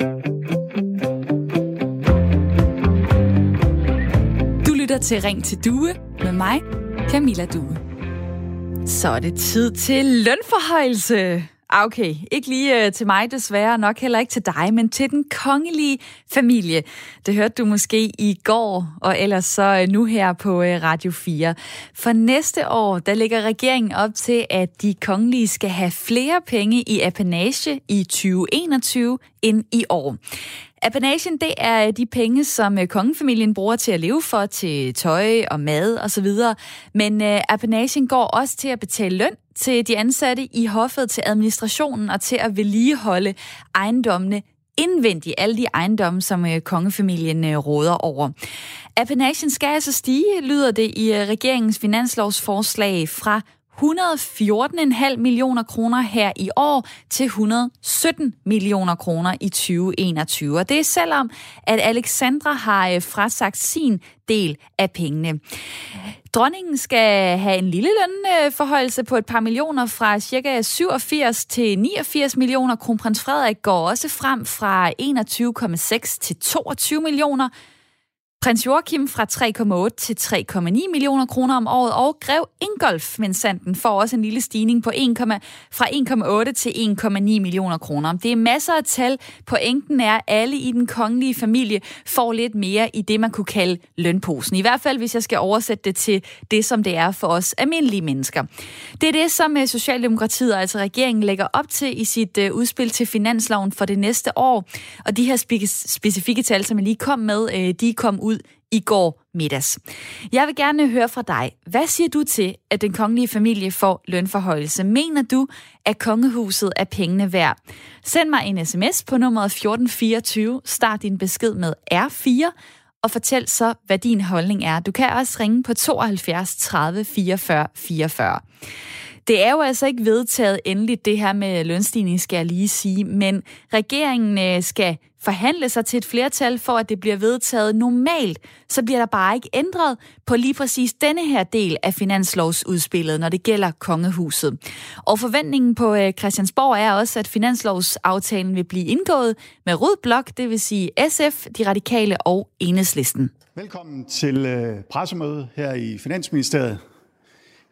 Du lytter til Ring til Due med mig, Camilla Due. Så er det tid til lønforhøjelse. Ah, okay, ikke lige øh, til mig desværre, nok heller ikke til dig, men til den kongelige familie. Det hørte du måske i går, og ellers så øh, nu her på øh, Radio 4. For næste år, der ligger regeringen op til, at de kongelige skal have flere penge i apanage i 2021 end i år. Apanagen, det er øh, de penge, som øh, kongefamilien bruger til at leve for, til tøj og mad osv. Men øh, apanagen går også til at betale løn til de ansatte i hoffet, til administrationen og til at vedligeholde ejendommene indvendigt, alle de ejendomme, som øh, kongefamilien øh, råder over. Apanagen skal altså stige, lyder det i øh, regeringens finanslovsforslag fra 114,5 millioner kroner her i år til 117 millioner kroner i 2021. Og det er selvom, at Alexandra har øh, frasagt sin del af pengene. Dronningen skal have en lille lønforhøjelse på et par millioner fra ca. 87 til 89 millioner. Kronprins Frederik går også frem fra 21,6 til 22 millioner. Prins Joachim fra 3,8 til 3,9 millioner kroner om året, og Grev Ingolf Vincenten får også en lille stigning på 1, fra 1,8 til 1,9 millioner kroner. Det er masser af tal. Pointen er, at alle i den kongelige familie får lidt mere i det, man kunne kalde lønposen. I hvert fald, hvis jeg skal oversætte det til det, som det er for os almindelige mennesker. Det er det, som øh, Socialdemokratiet, altså regeringen, lægger op til i sit øh, udspil til finansloven for det næste år. Og de her specifikke tal, som jeg lige kom med, øh, de kom ud ud i går middags. Jeg vil gerne høre fra dig. Hvad siger du til, at den kongelige familie får lønforhøjelse? Mener du, at kongehuset er pengene værd? Send mig en sms på nummeret 1424. Start din besked med R4 og fortæl så, hvad din holdning er. Du kan også ringe på 72 30 44 44. Det er jo altså ikke vedtaget endeligt, det her med lønstigning, skal jeg lige sige, men regeringen øh, skal forhandle sig til et flertal for, at det bliver vedtaget normalt, så bliver der bare ikke ændret på lige præcis denne her del af finanslovsudspillet, når det gælder kongehuset. Og forventningen på øh, Christiansborg er også, at finanslovsaftalen vil blive indgået med rød blok, det vil sige SF, de radikale og enhedslisten. Velkommen til øh, pressemødet her i Finansministeriet.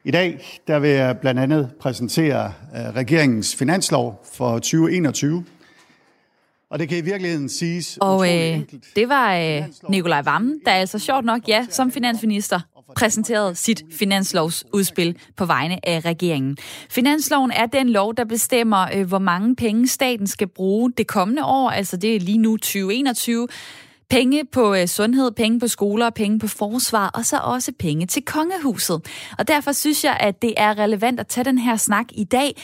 I dag der vil jeg blandt andet præsentere øh, regeringens finanslov for 2021. Og det kan i virkeligheden siges Og øh, det var øh, Nikolaj Vammen, der altså sjovt nok, ja, som finansminister præsenterede sit finanslovsudspil på vegne af regeringen. Finansloven er den lov, der bestemmer, øh, hvor mange penge staten skal bruge det kommende år, altså det er lige nu 2021, Penge på øh, sundhed, penge på skoler, penge på forsvar, og så også penge til kongehuset. Og derfor synes jeg, at det er relevant at tage den her snak i dag,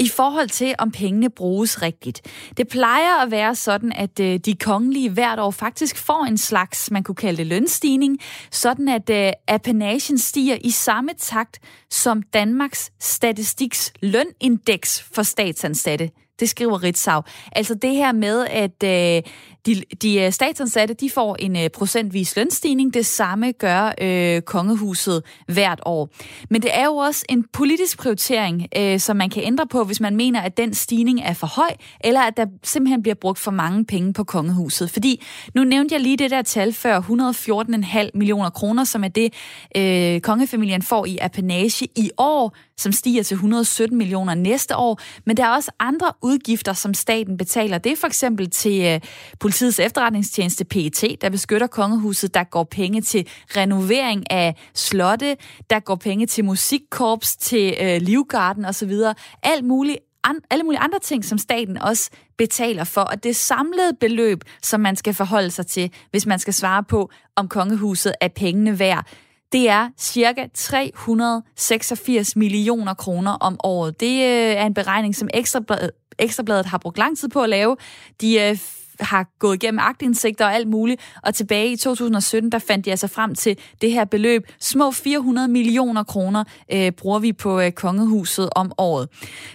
i forhold til, om pengene bruges rigtigt. Det plejer at være sådan, at øh, de kongelige hvert år faktisk får en slags, man kunne kalde det lønstigning, sådan at øh, stiger i samme takt som Danmarks Statistiks lønindeks for statsansatte. Det skriver Ritzau. Altså det her med, at øh, de, de øh, statsansatte de får en øh, procentvis lønstigning. Det samme gør øh, kongehuset hvert år. Men det er jo også en politisk prioritering, øh, som man kan ændre på, hvis man mener, at den stigning er for høj, eller at der simpelthen bliver brugt for mange penge på kongehuset. Fordi nu nævnte jeg lige det der tal før, 114,5 millioner kroner, som er det, øh, kongefamilien får i apanage i år, som stiger til 117 millioner næste år. Men der er også andre udgifter, som staten betaler. Det er for eksempel til øh, Politiets efterretningstjeneste PET, der beskytter kongehuset, der går penge til renovering af slotte, der går penge til musikkorps, til øh, livgarden osv. Alt muligt an, alle mulige andre ting, som staten også betaler for. Og det samlede beløb, som man skal forholde sig til, hvis man skal svare på, om kongehuset er pengene værd, det er cirka 386 millioner kroner om året. Det øh, er en beregning, som Ekstrabladet, Ekstrabladet har brugt lang tid på at lave. De øh, har gået igennem agtindsigter og alt muligt, og tilbage i 2017, der fandt de altså frem til det her beløb. Små 400 millioner kroner øh, bruger vi på øh, kongehuset om året.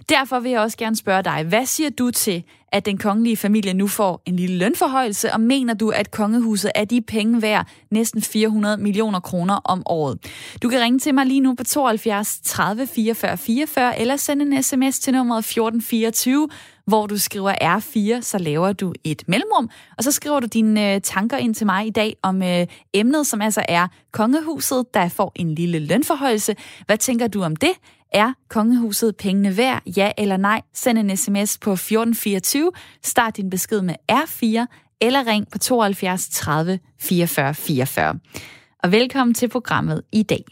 Derfor vil jeg også gerne spørge dig, hvad siger du til, at den kongelige familie nu får en lille lønforhøjelse, og mener du, at kongehuset er de penge værd næsten 400 millioner kroner om året? Du kan ringe til mig lige nu på 72 30 44 44, eller sende en sms til nummeret 1424, hvor du skriver R4, så laver du et mellemrum, og så skriver du dine øh, tanker ind til mig i dag om øh, emnet, som altså er kongehuset, der får en lille lønforhøjelse. Hvad tænker du om det? Er kongehuset pengene værd? Ja eller nej? Send en sms på 1424. Start din besked med R4 eller ring på 72 30 44 44. Og velkommen til programmet i dag.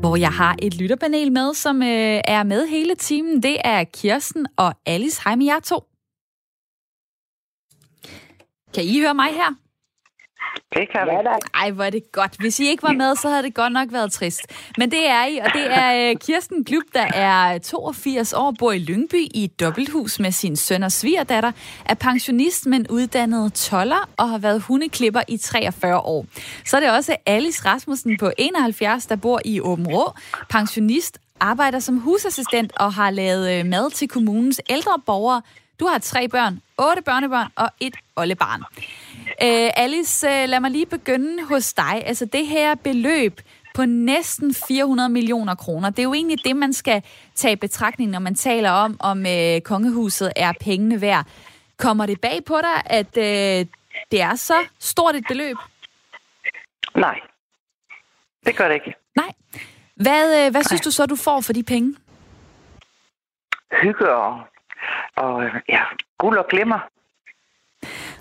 hvor jeg har et lytterpanel med, som øh, er med hele timen. Det er Kirsten og Alice. Hej med jer to. Kan I høre mig her? Det kan vi. Ja, Ej, hvor er det godt. Hvis I ikke var med, så havde det godt nok været trist. Men det er I, og det er øh, Kirsten Klub, der er 82 år, bor i Lyngby i et dobbelthus med sin søn og svigerdatter, er pensionist, men uddannet toller og har været hundeklipper i 43 år. Så er det også Alice Rasmussen på 71, der bor i Åben Rå, pensionist, arbejder som husassistent og har lavet øh, mad til kommunens ældre borgere. Du har tre børn, otte børnebørn og et oldebarn. Øh, Alice, øh, lad mig lige begynde hos dig. Altså det her beløb på næsten 400 millioner kroner, det er jo egentlig det, man skal tage i betragtning, når man taler om, om øh, kongehuset er pengene værd. Kommer det bag på dig, at øh, det er så stort et beløb? Nej, det gør det ikke. Nej. Hvad, øh, hvad synes du så, du får for de penge? Hygge og, og ja, guld og glimmer.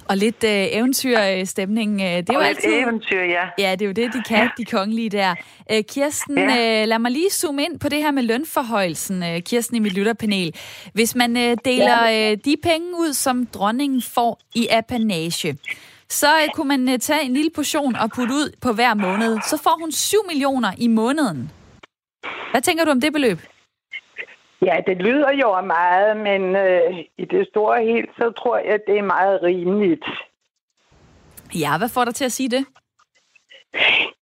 Og lidt øh, eventyrstemning. Øh, det er og jo lidt altid... eventyr, ja. Ja, det er jo det, de kan, ja. de kongelige der. Øh, Kirsten, ja. øh, lad mig lige zoome ind på det her med lønforhøjelsen, øh, Kirsten i mit lytterpanel. Hvis man øh, deler øh, de penge ud, som dronningen får i apanage, så øh, kunne man øh, tage en lille portion og putte ud på hver måned. Så får hun 7 millioner i måneden. Hvad tænker du om det beløb? Ja, det lyder jo meget, men øh, i det store hele, så tror jeg, det er meget rimeligt. Ja, hvad får dig til at sige det?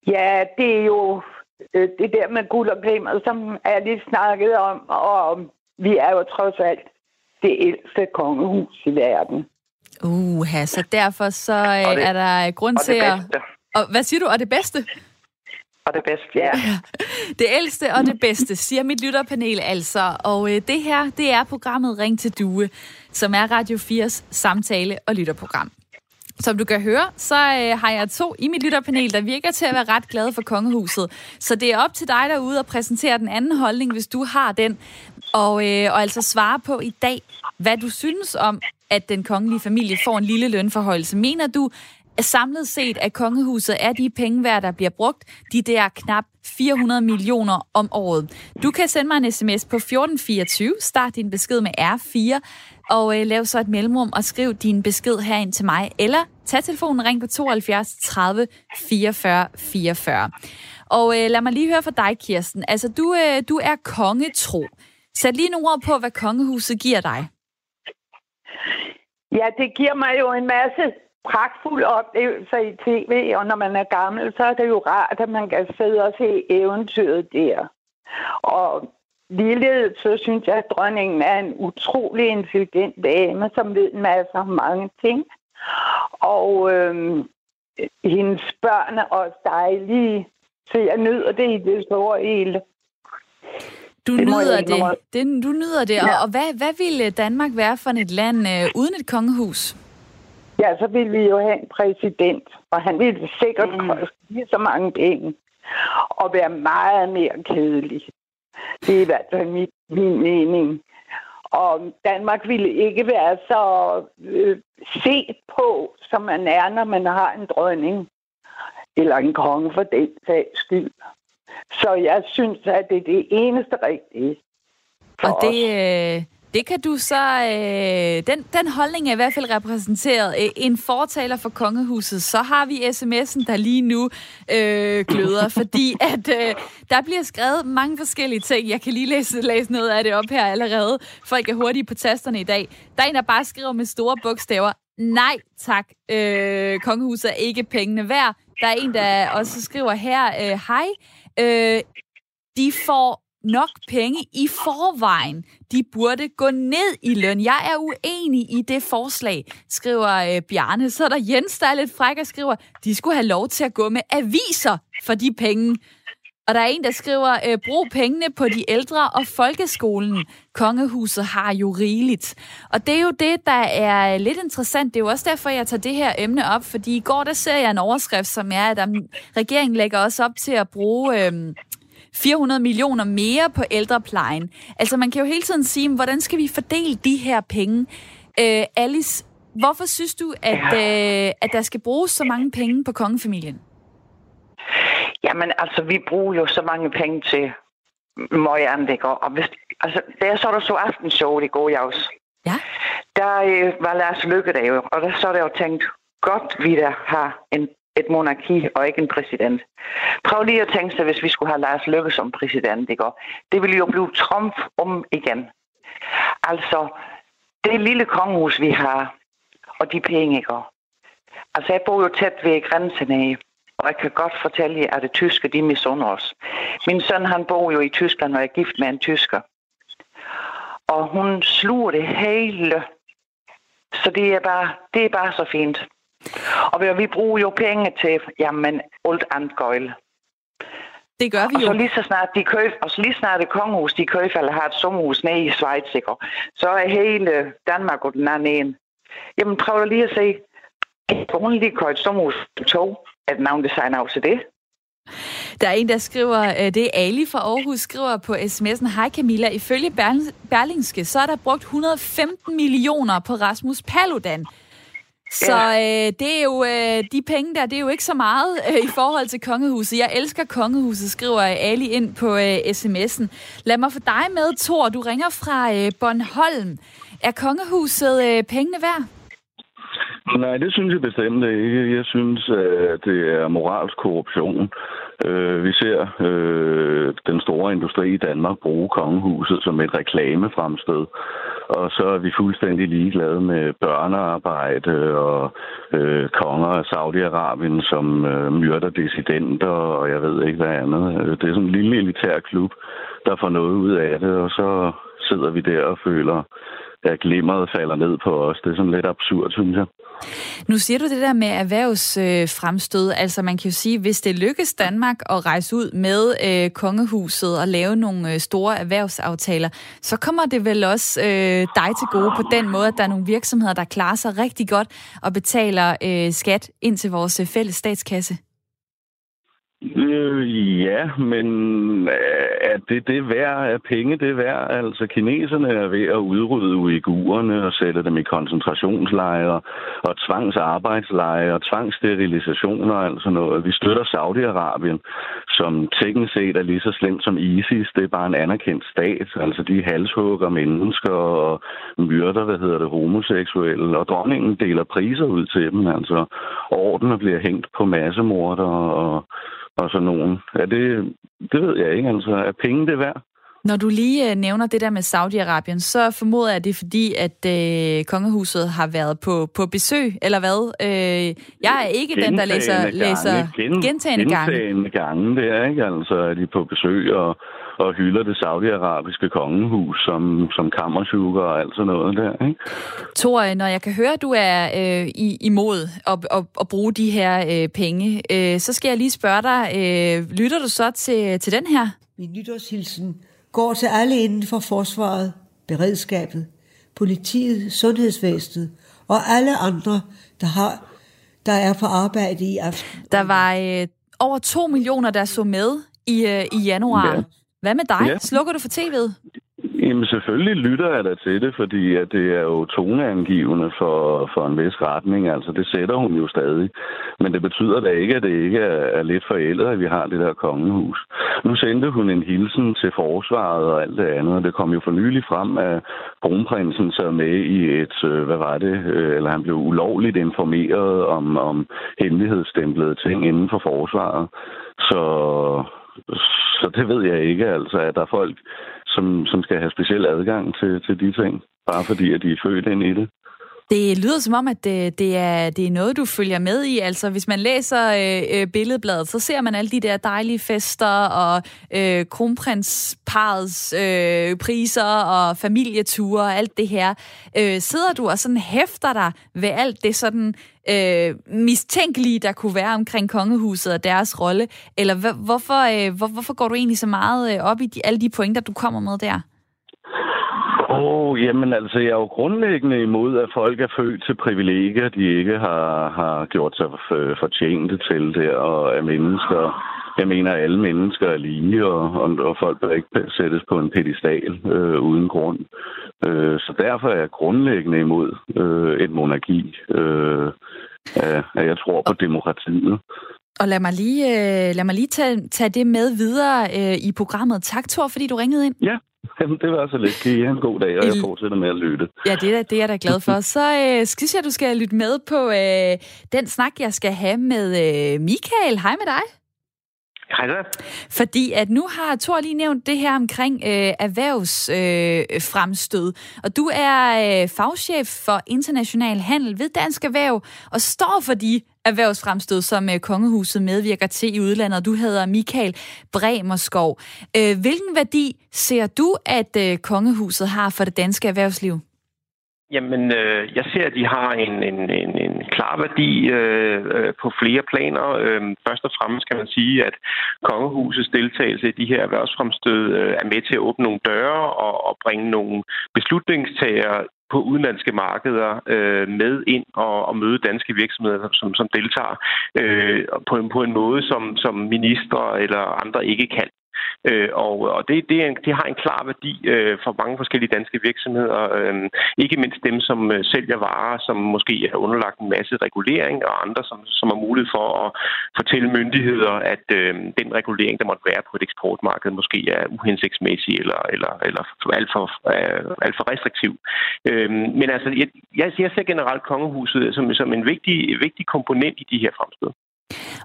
Ja, det er jo øh, det der med guld og glimmer, som er lige snakket om, og vi er jo trods alt det ældste kongehus i verden. Uha, så derfor så øh, det, er der grund til at... Og hvad siger du? Og det bedste? Og det bedste, ja. Det ældste og det bedste, siger mit lytterpanel altså. Og øh, det her, det er programmet Ring til Due, som er Radio 4's samtale- og lytterprogram. Som du kan høre, så øh, har jeg to i mit lytterpanel, der virker til at være ret glade for kongehuset. Så det er op til dig derude at præsentere den anden holdning, hvis du har den. Og, øh, og altså svare på i dag, hvad du synes om, at den kongelige familie får en lille lønforhøjelse. Mener du, samlet set af kongehuset er de penge værd, der bliver brugt, de der knap 400 millioner om året. Du kan sende mig en sms på 1424, start din besked med R4, og øh, lav så et mellemrum og skriv din besked herind til mig, eller tag telefonen ring på 72 30 44 44. Og øh, lad mig lige høre fra dig, Kirsten. Altså, du, øh, du er kongetro. Sæt lige nogle ord på, hvad kongehuset giver dig. Ja, det giver mig jo en masse pragtfulde oplevelser i tv, og når man er gammel, så er det jo rart, at man kan sidde og se eventyret der. Og ligeledes så synes jeg, at dronningen er en utrolig intelligent dame, som ved en masse om mange ting. Og øhm, hendes børn er også dejlige, så jeg nyder det i det store hele. Du det nyder det. det. Du nyder det. Ja. Og, og hvad, hvad ville Danmark være for et land øh, uden et kongehus? Ja, så ville vi jo have en præsident, og han ville sikkert mm. koste lige så mange penge og være meget mere kedelig. Det er i hvert fald min, min mening. Og Danmark ville ikke være så øh, set på, som man er, når man har en dronning. Eller en konge for den sags skyld. Så jeg synes, at det er det eneste rigtige. Og det, øh, det kan du så... Øh, den, den holdning er i hvert fald repræsenteret. Øh, en fortaler for kongehuset. Så har vi sms'en, der lige nu øh, gløder, fordi at øh, der bliver skrevet mange forskellige ting. Jeg kan lige læse, læse noget af det op her allerede. Folk er hurtige på tasterne i dag. Der er en, der bare skriver med store bogstaver. Nej tak, øh, kongehuset er ikke pengene værd. Der er en, der også skriver her, øh, hej, øh, de får nok penge i forvejen. De burde gå ned i løn. Jeg er uenig i det forslag, skriver øh, Bjarne. Så er der Jens, der er lidt fræk og skriver, de skulle have lov til at gå med aviser for de penge. Og der er en, der skriver, øh, brug pengene på de ældre og folkeskolen. Kongehuset har jo rigeligt. Og det er jo det, der er øh, lidt interessant. Det er jo også derfor, jeg tager det her emne op, fordi i går der ser jeg en overskrift, som er, at um, regeringen lægger også op til at bruge øh, 400 millioner mere på ældreplejen. Altså man kan jo hele tiden sige, hvordan skal vi fordele de her penge? Øh, Alice, hvorfor synes du, at, øh, at der skal bruges så mange penge på kongefamilien? Jamen, altså, vi bruger jo så mange penge til møje anlæg. Og hvis, altså, da jeg så der så aftenshow i går, også, ja. der øh, var Lars Lykke der jo, og der så der jo tænkt, godt vi der har en, et monarki og ikke en præsident. Prøv lige at tænke sig, hvis vi skulle have Lars Lykke som præsident, ikke? det ville jo blive Trump om igen. Altså, det lille kongehus, vi har, og de penge, ikke? Altså, jeg bor jo tæt ved grænsen af, og jeg kan godt fortælle jer, at det tyske, de misunder os. Min søn, han bor jo i Tyskland og er gift med en tysker. Og hun sluger det hele. Så det er bare, det er bare så fint. Og vi bruger jo penge til, jamen, alt andet gøjle. Det gør vi jo. Og så lige så snart de køber, og så lige snart det kongehus, de køber eller har et sommerhus nede i Schweiz, ikke? så er hele Danmark og den anden en. Jamen prøv lige at se, hun lige købt et sommerhus på to, at navndesigner også det. Der er en, der skriver, øh, det er Ali fra Aarhus, skriver på sms'en, Hej Camilla, ifølge Berlingske, så er der brugt 115 millioner på Rasmus Paludan. Så øh, det er jo, øh, de penge der, det er jo ikke så meget øh, i forhold til kongehuset. Jeg elsker kongehuset, skriver Ali ind på øh, sms'en. Lad mig få dig med, Thor. Du ringer fra øh, Bornholm. Er kongehuset øh, pengene værd? Nej, det synes jeg bestemt ikke. Jeg synes, at det er moralsk korruption. Øh, vi ser øh, den store industri i Danmark bruge kongehuset som et reklamefremstød. Og så er vi fuldstændig ligeglade med børnearbejde og øh, konger af Saudi-Arabien, som øh, myrder dissidenter og jeg ved ikke hvad andet. Øh, det er sådan en lille elitær klub, der får noget ud af det, og så sidder vi der og føler, at glimmeret falder ned på os. Det er sådan lidt absurd, synes jeg. Nu siger du det der med erhvervsfremstød. Øh, altså man kan jo sige, hvis det lykkes Danmark at rejse ud med øh, kongehuset og lave nogle øh, store erhvervsaftaler, så kommer det vel også øh, dig til gode på den måde, at der er nogle virksomheder, der klarer sig rigtig godt og betaler øh, skat ind til vores øh, fælles statskasse. Øh, ja, men øh, er det det værd? Er penge det værd? Altså, kineserne er ved at udrydde uigurerne og sætte dem i koncentrationslejre og tvangsarbejdslejre og tvangssterilisationer og alt sådan noget. Vi støtter Saudi-Arabien, som teknisk set er lige så slemt som ISIS. Det er bare en anerkendt stat. Altså, de halshugger mennesker og myrder, hvad hedder det, homoseksuelle. Og dronningen deler priser ud til dem. Altså, Ordener bliver hængt på massemorder og og sådan nogen. Er det, det ved jeg ikke, altså. Er penge det værd? Når du lige øh, nævner det der med Saudi-Arabien, så formoder jeg, at det er fordi, at øh, kongehuset har været på, på besøg, eller hvad? Øh, jeg er ikke gentagende den, der læser, gange. læser Gen, gentagende gange. Gentagende gange, det er ikke. Altså er de på besøg og, og hylder det saudiarabiske kongehus som, som kammersuger og alt sådan noget der, ikke? Tor, når jeg kan høre, at du er øh, i, imod at, at, at bruge de her øh, penge, øh, så skal jeg lige spørge dig, øh, lytter du så til, til den her? Min nytårshilsen går til alle inden for forsvaret, beredskabet, politiet, sundhedsvæsenet og alle andre, der, har, der er på arbejde i aften. Der var øh, over to millioner, der så med i, øh, i januar. Ja. Hvad med dig? Ja. Slukker du for tv'et? Jamen selvfølgelig lytter jeg da til det, fordi at det er jo toneangivende for, for en vis retning. Altså det sætter hun jo stadig. Men det betyder da ikke, at det ikke er, er lidt forældet, at vi har det der kongehus. Nu sendte hun en hilsen til forsvaret og alt det andet, og det kom jo for nylig frem, at kronprinsen sad med i et, øh, hvad var det, øh, eller han blev ulovligt informeret om, om hemmelighedsstemplede ting inden for forsvaret. Så så det ved jeg ikke, altså, at der er folk, som, som skal have speciel adgang til, til de ting, bare fordi, at de er født ind i det. Det lyder som om, at det, det, er, det er noget, du følger med i. Altså, hvis man læser øh, øh billedbladet, så ser man alle de der dejlige fester og øh, kronprinsparets øh, priser og familieture og alt det her. Øh, sidder du og sådan hæfter dig ved alt det sådan øh, mistænkelige, der kunne være omkring kongehuset og deres rolle? Eller hvorfor, øh, hvor, hvorfor går du egentlig så meget øh, op i de, alle de pointer, du kommer med der? Åh, oh, jamen altså, jeg er jo grundlæggende imod, at folk er født til privilegier, de ikke har, har gjort sig fortjente til det, og at mennesker, jeg mener, at alle mennesker er lige, og, og, og folk bør ikke sættes på en pedestal øh, uden grund. Øh, så derfor er jeg grundlæggende imod øh, et monarki, øh, at jeg tror på demokratiet. Og lad mig lige, øh, lad mig lige tage, tage det med videre øh, i programmet. Tak, Thor, fordi du ringede ind. Ja, Jamen, det var så lidt. Kan I have en god dag, og jeg fortsætter med at lytte. Ja, det er, det er jeg da glad for. Så øh, synes jeg, du skal lytte med på øh, den snak, jeg skal have med øh, Michael. Hej med dig. Hej. Fordi at nu har Thor lige nævnt det her omkring øh, erhvervsfremstød. Øh, og du er øh, fagchef for international handel ved Dansk Erhverv, og står for de erhvervsfremstød, som øh, Kongehuset medvirker til i udlandet. Du hedder Michael Bremerskov. Øh, hvilken værdi ser du, at øh, Kongehuset har for det danske erhvervsliv? Jamen, øh, jeg ser, at de har en, en, en, en klar værdi øh, øh, på flere planer. Øh, først og fremmest kan man sige, at kongehusets deltagelse i de her erhvervsfremstød øh, er med til at åbne nogle døre og, og bringe nogle beslutningstagere på udenlandske markeder øh, med ind og, og møde danske virksomheder, som, som deltager øh, på, en, på en måde, som, som ministre eller andre ikke kan. Øh, og og det, det, er en, det har en klar værdi øh, for mange forskellige danske virksomheder. Øh, ikke mindst dem, som øh, sælger varer, som måske er underlagt en masse regulering, og andre, som, som har mulighed for at fortælle myndigheder, at øh, den regulering, der måtte være på et eksportmarked, måske er uhensigtsmæssig eller, eller, eller alt, for, øh, alt for restriktiv. Øh, men altså, jeg, jeg ser generelt kongehuset som, som en vigtig, vigtig komponent i de her fremstød.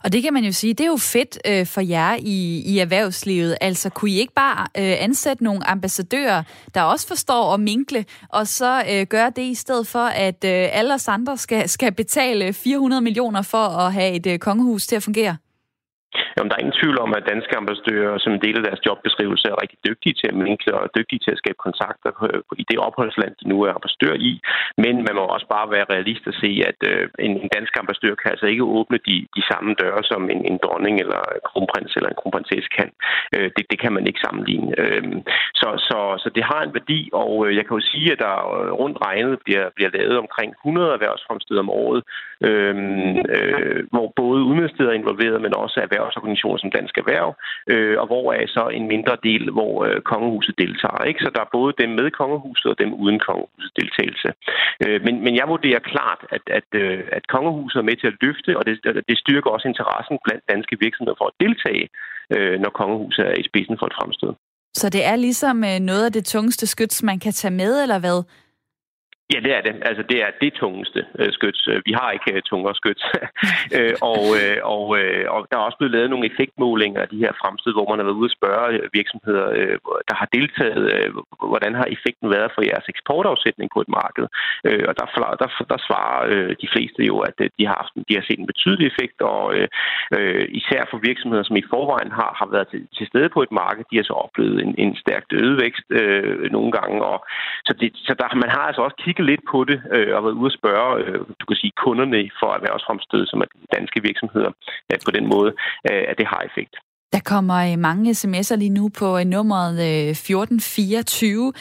Og det kan man jo sige, det er jo fedt øh, for jer i, i erhvervslivet. Altså, kunne I ikke bare øh, ansætte nogle ambassadører, der også forstår at minkle, og så øh, gøre det i stedet for, at øh, alle os andre skal, skal betale 400 millioner for at have et øh, kongehus til at fungere? Jamen, der er ingen tvivl om, at danske ambassadører som en del af deres jobbeskrivelse er rigtig dygtige til at minkle og dygtige til at skabe kontakter øh, i det opholdsland, de nu er ambassadør i. Men man må også bare være realist og se, at øh, en, dansk ambassadør kan altså ikke åbne de, de samme døre, som en, en dronning eller en kronprins eller en kronprinsesse kan. Øh, det, det kan man ikke sammenligne. Så, så, så det har en værdi, og jeg kan jo sige, at der rundt regnet bliver, bliver lavet omkring 100 erhvervsfremstød om året, hvor både udenrigssteder er involveret, men også erhvervs organisationer som Dansk Erhverv, øh, og hvor er så en mindre del, hvor øh, kongehuset deltager. Ikke? Så der er både dem med kongehuset og dem uden kongehusets deltagelse. Øh, men, men jeg vurderer klart, at, at, øh, at kongehuset er med til at løfte, og det, det styrker også interessen blandt danske virksomheder for at deltage, øh, når kongehuset er i spidsen for et fremstød. Så det er ligesom øh, noget af det tungeste skyts, man kan tage med, eller hvad? Ja, det er det. Altså, det er det tungeste øh, skyts. Øh, vi har ikke øh, tungere skyts. øh, og, øh, og, øh, og der er også blevet lavet nogle effektmålinger af de her fremstød, hvor man har været ude og spørge øh, virksomheder, øh, der har deltaget, øh, hvordan har effekten været for jeres eksportafsætning på et marked. Øh, og der, der, der svarer øh, de fleste jo, at øh, de har, haft, de har set en betydelig effekt, og øh, øh, især for virksomheder, som i forvejen har, har været til, til stede på et marked, de har så oplevet en, en stærkt øget vækst øh, nogle gange. Og, så det, så der, man har altså også kigget kigget lidt på det øh, og været ude at spørge, øh, du kan sige, kunderne for erhvervsfremstød, som er danske virksomheder, øh, på den måde, øh, at det har effekt. Der kommer øh, mange sms'er lige nu på øh, nummeret øh, 1424,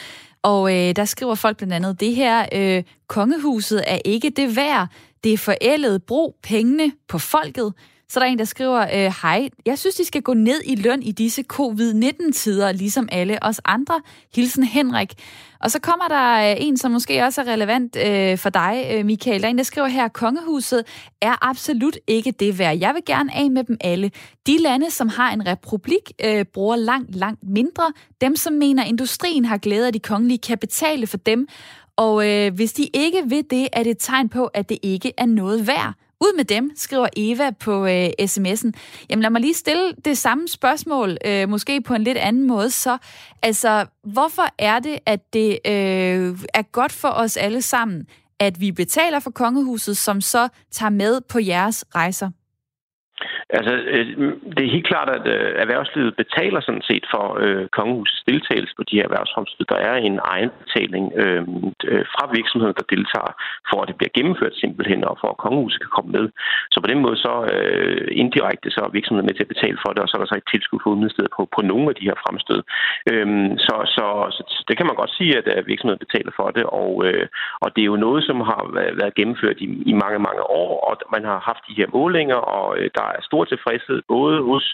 og øh, der skriver folk blandt andet det her, øh, kongehuset er ikke det værd, det er forældet, brug pengene på folket. Så der er en, der skriver, øh, hej, jeg synes, de skal gå ned i løn i disse covid-19-tider, ligesom alle os andre. Hilsen Henrik. Og så kommer der øh, en, som måske også er relevant øh, for dig, øh, Michael. Der er en, der skriver her, kongehuset er absolut ikke det værd. Jeg vil gerne af med dem alle. De lande, som har en republik, øh, bruger langt, langt mindre. Dem, som mener, industrien har glæde af de kongelige kan betale for dem. Og øh, hvis de ikke vil det, er det et tegn på, at det ikke er noget værd. Ud med dem, skriver Eva på øh, sms'en. Jamen lad mig lige stille det samme spørgsmål, øh, måske på en lidt anden måde. Så altså, hvorfor er det, at det øh, er godt for os alle sammen, at vi betaler for kongehuset, som så tager med på jeres rejser? Altså, øh, det er helt klart, at øh, erhvervslivet betaler sådan set for øh, kongehusets deltagelse på de her erhvervsfremstød. Der er en egenbetaling øh, øh, fra virksomheden, der deltager, for at det bliver gennemført simpelthen, og for at kongehuset kan komme med. Så på den måde så øh, indirekte så er virksomheden med til at betale for det, og så er der så et tilskud for udenrigsstedet på, på nogle af de her fremstød. Øh, så, så, så det kan man godt sige, at øh, virksomheden betaler for det, og, øh, og det er jo noget, som har været gennemført i, i mange, mange år, og man har haft de her målinger, og øh, der er stor tilfredshed, både hos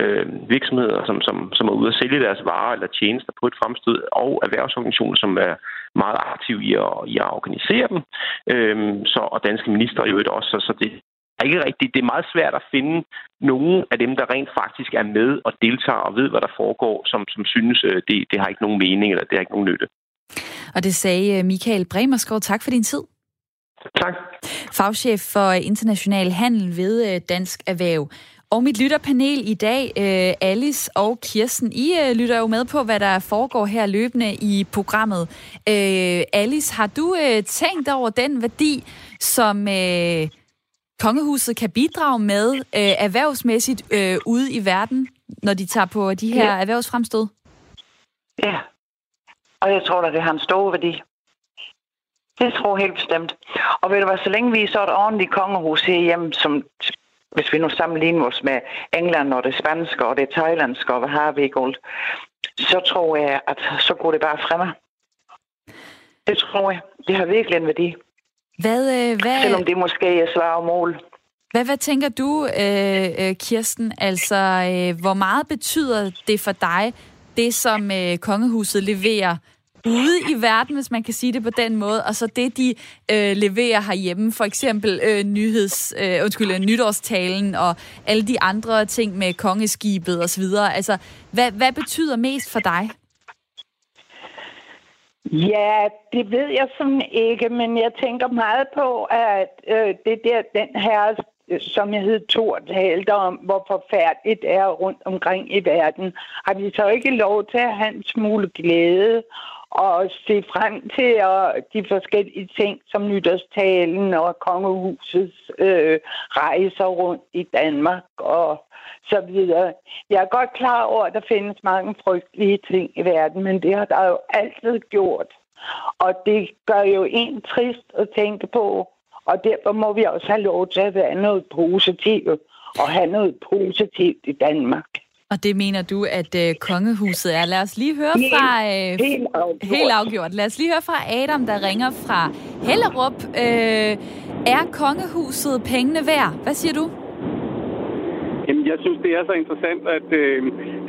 øh, virksomheder, som, som, som er ude at sælge deres varer eller tjenester på et fremstød, og erhvervsorganisationer, som er meget aktive i at, i at organisere dem, øh, så, og danske minister i øvrigt også. Så, så det er ikke rigtigt. Det er meget svært at finde nogen af dem, der rent faktisk er med og deltager og ved, hvad der foregår, som, som synes, øh, det, det har ikke nogen mening eller det har ikke nogen nytte. Og det sagde øh, Michael Bremerskov. Tak for din tid. Tak. Fagchef for international handel ved øh, Dansk Erhverv. Og mit lytterpanel i dag, øh, Alice og Kirsten, I øh, lytter jo med på, hvad der foregår her løbende i programmet. Alice, har du tænkt over den værdi, som kongehuset kan bidrage med erhvervsmæssigt ude i verden, når de tager på de her ja. erhvervsfremstød? Ja, og jeg tror at det har en stor værdi. Det tror jeg helt bestemt. Og ved du hvad, så længe vi så et ordentligt kongehus herhjemme, som hvis vi nu sammenligner os med England og det spanske og det thailandske og hvad har vi ikke så tror jeg, at så går det bare fremme. Det tror jeg. Det har virkelig en værdi. Hvad, øh, hvad... Selvom det måske er svar og mål. Hvad, hvad tænker du, øh, øh, Kirsten? Altså, øh, hvor meget betyder det for dig, det som øh, kongehuset leverer ude i verden, hvis man kan sige det på den måde, og så det, de øh, leverer herhjemme, for eksempel øh, nyheds, øh, undskyld, øh, nytårstalen og alle de andre ting med kongeskibet osv. Altså, hvad, hvad betyder mest for dig? Ja, det ved jeg sådan ikke, men jeg tænker meget på, at øh, det der, den her, øh, som jeg hed Thor, talte om, hvor forfærdeligt det er rundt omkring i verden. Har vi så ikke lov til at have en smule glæde og se frem til og de forskellige ting, som nytårstalen og kongehusets øh, rejser rundt i Danmark og så videre. Jeg er godt klar over, at der findes mange frygtelige ting i verden, men det har der jo altid gjort. Og det gør jo en trist at tænke på, og derfor må vi også have lov til at være noget positivt og have noget positivt i Danmark. Og det mener du, at øh, kongehuset er. Lad os lige høre fra... Øh, helt, afgjort. helt afgjort. Lad os lige høre fra Adam, der ringer fra Hellerup. Øh, er kongehuset pengene værd? Hvad siger du? Jamen, jeg synes, det er så interessant at, øh,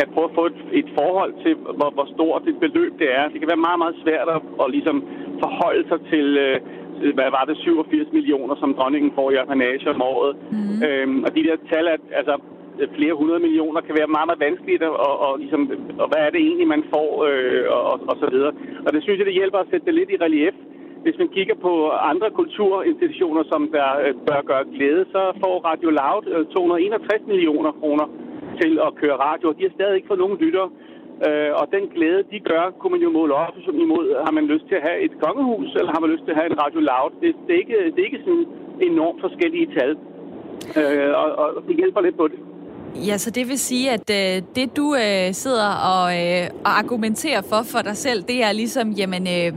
at prøve at få et, et forhold til, hvor, hvor stort et beløb det er. Det kan være meget, meget svært at, at ligesom forholde sig til... Øh, hvad var det, 87 millioner, som dronningen får i apanage om året. Mm. Øhm, og de der tal, at, altså, Øh, flere hundrede millioner kan være meget, meget vanskeligt, og, og, ligesom, og hvad er det egentlig, man får, øh, og, og så videre. Og det synes jeg, det hjælper at sætte det lidt i relief. Hvis man kigger på andre kulturinstitutioner, som der øh, bør gøre glæde, så får Radio Loud øh, 261 millioner kroner til at køre radio, og de har stadig ikke fået nogen lyttere. Øh, og den glæde, de gør, kunne man jo måle op imod, har man lyst til at have et kongehus, eller har man lyst til at have en Radio Loud. Det, det, er, ikke, det er ikke sådan enormt forskellige tal. Øh, og, og det hjælper lidt på det. Ja, så det vil sige, at øh, det du øh, sidder og, øh, og argumenterer for for dig selv, det er ligesom, jamen, øh,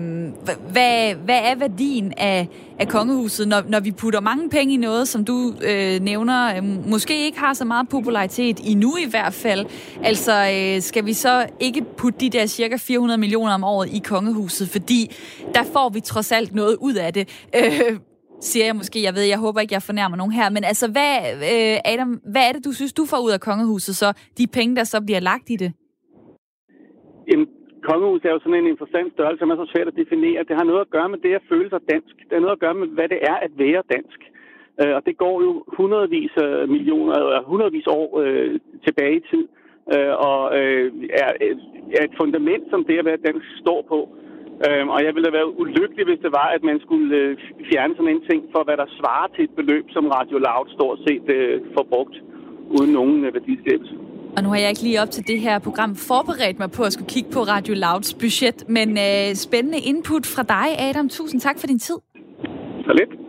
hvad, hvad er værdien af, af kongehuset, når, når vi putter mange penge i noget, som du øh, nævner, øh, måske ikke har så meget popularitet, endnu i hvert fald. Altså, øh, skal vi så ikke putte de der cirka 400 millioner om året i kongehuset, fordi der får vi trods alt noget ud af det. Øh, siger jeg måske. Jeg ved, jeg håber ikke, jeg fornærmer nogen her. Men altså, hvad, øh, Adam, hvad er det, du synes, du får ud af kongehuset så? De penge, der så bliver lagt i det? Jamen, kongehuset er jo sådan en interessant størrelse, som er så svært at definere. Det har noget at gøre med det at føle sig dansk. Det har noget at gøre med, hvad det er at være dansk. Øh, og det går jo hundredvis af millioner, eller hundredvis år øh, tilbage i tid. Øh, og øh, er, er et fundament, som det at være dansk står på. Øhm, og jeg ville have været ulykkelig, hvis det var, at man skulle øh, fjerne sådan en ting for, hvad der svarer til et beløb, som Radio Loud stort set øh, får brugt, uden nogen øh, værdiskabelse. Og nu har jeg ikke lige op til det her program forberedt mig på at skulle kigge på Radio Louds budget, men øh, spændende input fra dig, Adam. Tusind tak for din tid. Så lidt.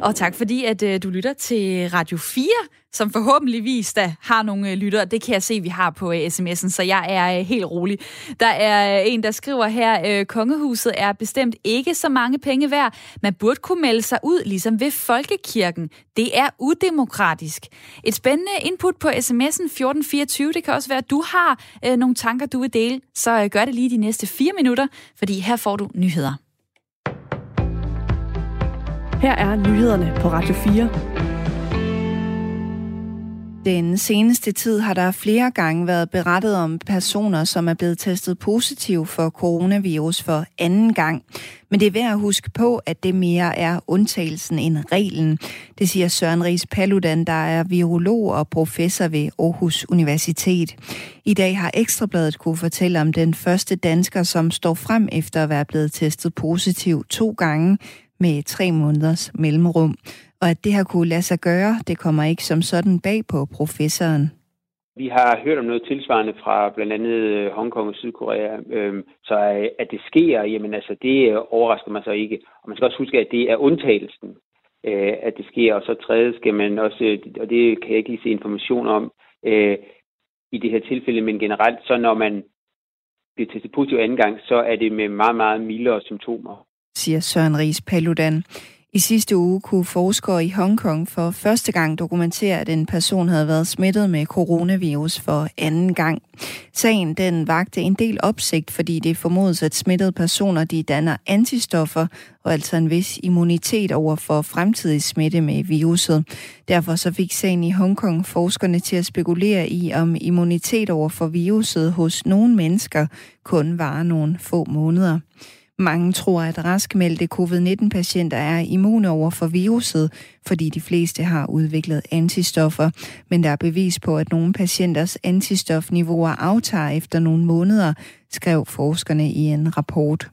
Og tak fordi, at øh, du lytter til Radio 4, som forhåbentligvis da har nogle øh, lyttere. Det kan jeg se, vi har på øh, sms'en, så jeg er øh, helt rolig. Der er øh, en, der skriver her, øh, kongehuset er bestemt ikke så mange penge værd. Man burde kunne melde sig ud, ligesom ved Folkekirken. Det er udemokratisk. Et spændende input på sms'en 1424. Det kan også være, at du har øh, nogle tanker, du vil dele. Så øh, gør det lige de næste fire minutter, fordi her får du nyheder. Her er nyhederne på Radio 4. Den seneste tid har der flere gange været berettet om personer, som er blevet testet positiv for coronavirus for anden gang. Men det er værd at huske på, at det mere er undtagelsen end reglen. Det siger Søren Ries Paludan, der er virolog og professor ved Aarhus Universitet. I dag har Ekstrabladet kunne fortælle om den første dansker, som står frem efter at være blevet testet positiv to gange med tre måneders mellemrum. Og at det har kunne lade sig gøre, det kommer ikke som sådan bag på professoren. Vi har hørt om noget tilsvarende fra blandt andet øh, Hongkong og Sydkorea, øhm, så øh, at det sker, jamen altså det øh, overrasker mig så ikke. Og man skal også huske, at det er undtagelsen, at det sker. Og så tredje skal man også, og det kan jeg ikke lige se information om i det her tilfælde, men generelt, så når man bliver testet positiv anden gang, så er det med meget, meget mildere symptomer siger Søren Ries Paludan. I sidste uge kunne forskere i Hongkong for første gang dokumentere, at en person havde været smittet med coronavirus for anden gang. Sagen den vagte en del opsigt, fordi det formodes, at smittede personer de danner antistoffer og altså en vis immunitet over for fremtidig smitte med viruset. Derfor så fik sagen i Hongkong forskerne til at spekulere i, om immunitet over for viruset hos nogle mennesker kun varer nogle få måneder. Mange tror, at raskmeldte covid-19-patienter er immune over for viruset, fordi de fleste har udviklet antistoffer. Men der er bevis på, at nogle patienters antistofniveauer aftager efter nogle måneder, skrev forskerne i en rapport.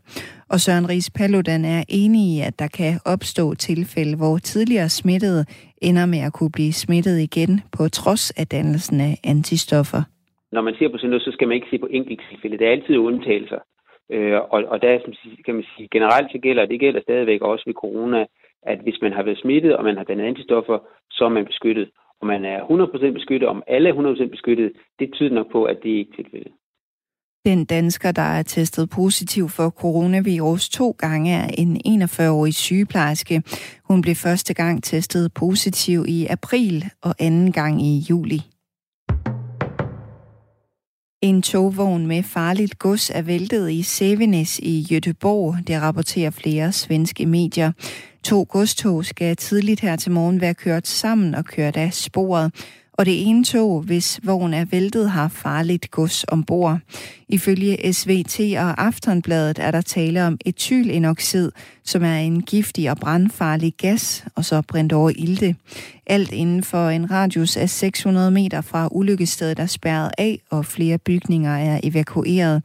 Og Søren Ries Paludan er enig i, at der kan opstå tilfælde, hvor tidligere smittede ender med at kunne blive smittet igen på trods af dannelsen af antistoffer. Når man ser på sådan noget, så skal man ikke se på tilfælde. Der er altid undtagelser. Øh, og, og der kan man sige, generelt så gælder, det gælder stadigvæk også ved corona, at hvis man har været smittet, og man har dannet antistoffer, så er man beskyttet. Og man er 100% beskyttet, om alle er 100% beskyttet, det tyder nok på, at det ikke er tilfældet. Den dansker, der er testet positiv for coronavirus to gange, er en 41-årig sygeplejerske. Hun blev første gang testet positiv i april og anden gang i juli. En togvogn med farligt gods er væltet i Sevenes i Göteborg, det rapporterer flere svenske medier. To godstog skal tidligt her til morgen være kørt sammen og kørt af sporet og det ene tog, hvis vogn er væltet, har farligt gods ombord. Ifølge SVT og Aftonbladet er der tale om etylenoxid, som er en giftig og brandfarlig gas, og så brændt over ilte. Alt inden for en radius af 600 meter fra ulykkestedet er spærret af, og flere bygninger er evakueret.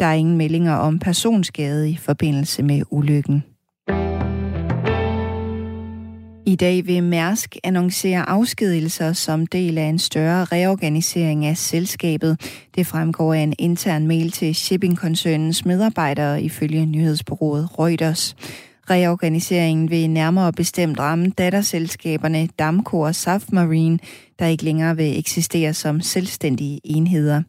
Der er ingen meldinger om personskade i forbindelse med ulykken. I dag vil Mærsk annoncere afskedelser som del af en større reorganisering af selskabet. Det fremgår af en intern mail til shippingkoncernens medarbejdere ifølge nyhedsbureauet Reuters. Reorganiseringen vil nærmere bestemt ramme datterselskaberne Damco og Safmarine, der ikke længere vil eksistere som selvstændige enheder.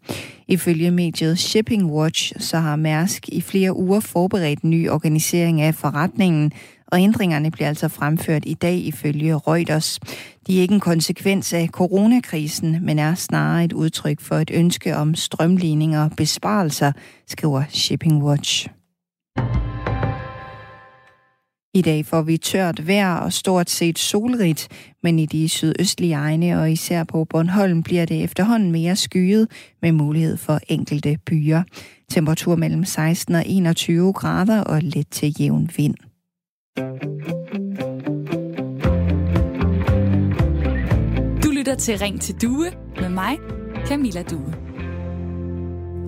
Ifølge mediet Shipping Watch, så har Mærsk i flere uger forberedt ny organisering af forretningen, og ændringerne bliver altså fremført i dag ifølge Reuters. De er ikke en konsekvens af coronakrisen, men er snarere et udtryk for et ønske om strømligning og besparelser, skriver Shipping Watch. I dag får vi tørt vejr og stort set solrigt, men i de sydøstlige egne og især på Bornholm bliver det efterhånden mere skyet med mulighed for enkelte byer. Temperatur mellem 16 og 21 grader og let til jævn vind. Du lytter til Ring til Due med mig, Camilla Due.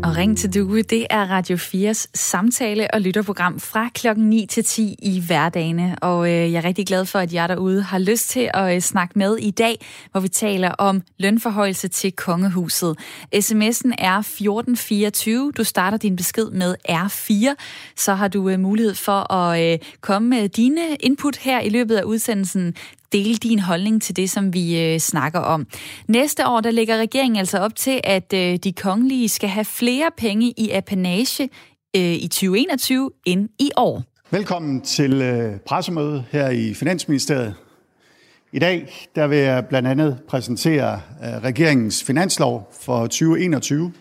Og Ring til Due, det er Radio 4's samtale- og lytterprogram fra klokken 9 til 10 i hverdagene. Og øh, jeg er rigtig glad for, at jer derude har lyst til at øh, snakke med i dag, hvor vi taler om lønforhøjelse til kongehuset. SMS'en er 1424. Du starter din besked med R4. Så har du øh, mulighed for at øh, komme med dine input her i løbet af udsendelsen dele din holdning til det, som vi øh, snakker om. Næste år, der lægger regeringen altså op til, at øh, de kongelige skal have flere penge i apanage øh, i 2021 end i år. Velkommen til øh, pressemøde her i Finansministeriet. I dag der vil jeg blandt andet præsentere øh, regeringens finanslov for 2021.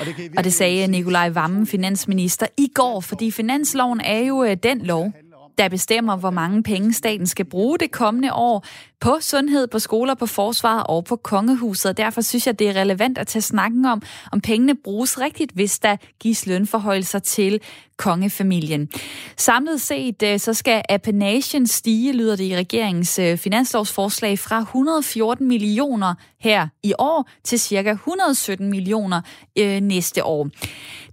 Og det, og det sagde Nikolaj Vammen, finansminister, i går, fordi finansloven er jo øh, den lov, der bestemmer, hvor mange penge staten skal bruge det kommende år på sundhed, på skoler, på forsvar og på kongehuset. Derfor synes jeg, det er relevant at tage snakken om, om pengene bruges rigtigt, hvis der gives lønforhøjelser til kongefamilien. Samlet set øh, så skal appenagen stige, lyder det i regeringens øh, finanslovsforslag, fra 114 millioner her i år til cirka 117 millioner øh, næste år.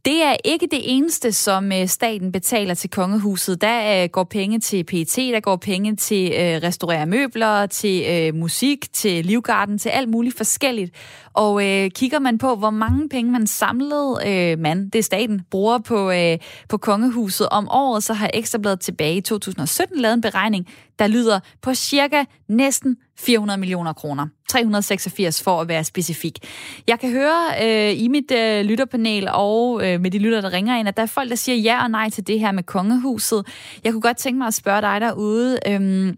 Det er ikke det eneste, som øh, staten betaler til kongehuset. Der øh, går penge til PET, der går penge til øh, restaurere møbler, til musik, til livgarden, til alt muligt forskelligt. Og øh, kigger man på, hvor mange penge man samlede, øh, man, det er staten, bruger på, øh, på kongehuset om året, så har Ekstrabladet tilbage i 2017 lavet en beregning, der lyder på cirka næsten 400 millioner kroner. 386 for at være specifik. Jeg kan høre øh, i mit øh, lytterpanel og øh, med de lytter, der ringer ind, at der er folk, der siger ja og nej til det her med kongehuset. Jeg kunne godt tænke mig at spørge dig derude. Øh,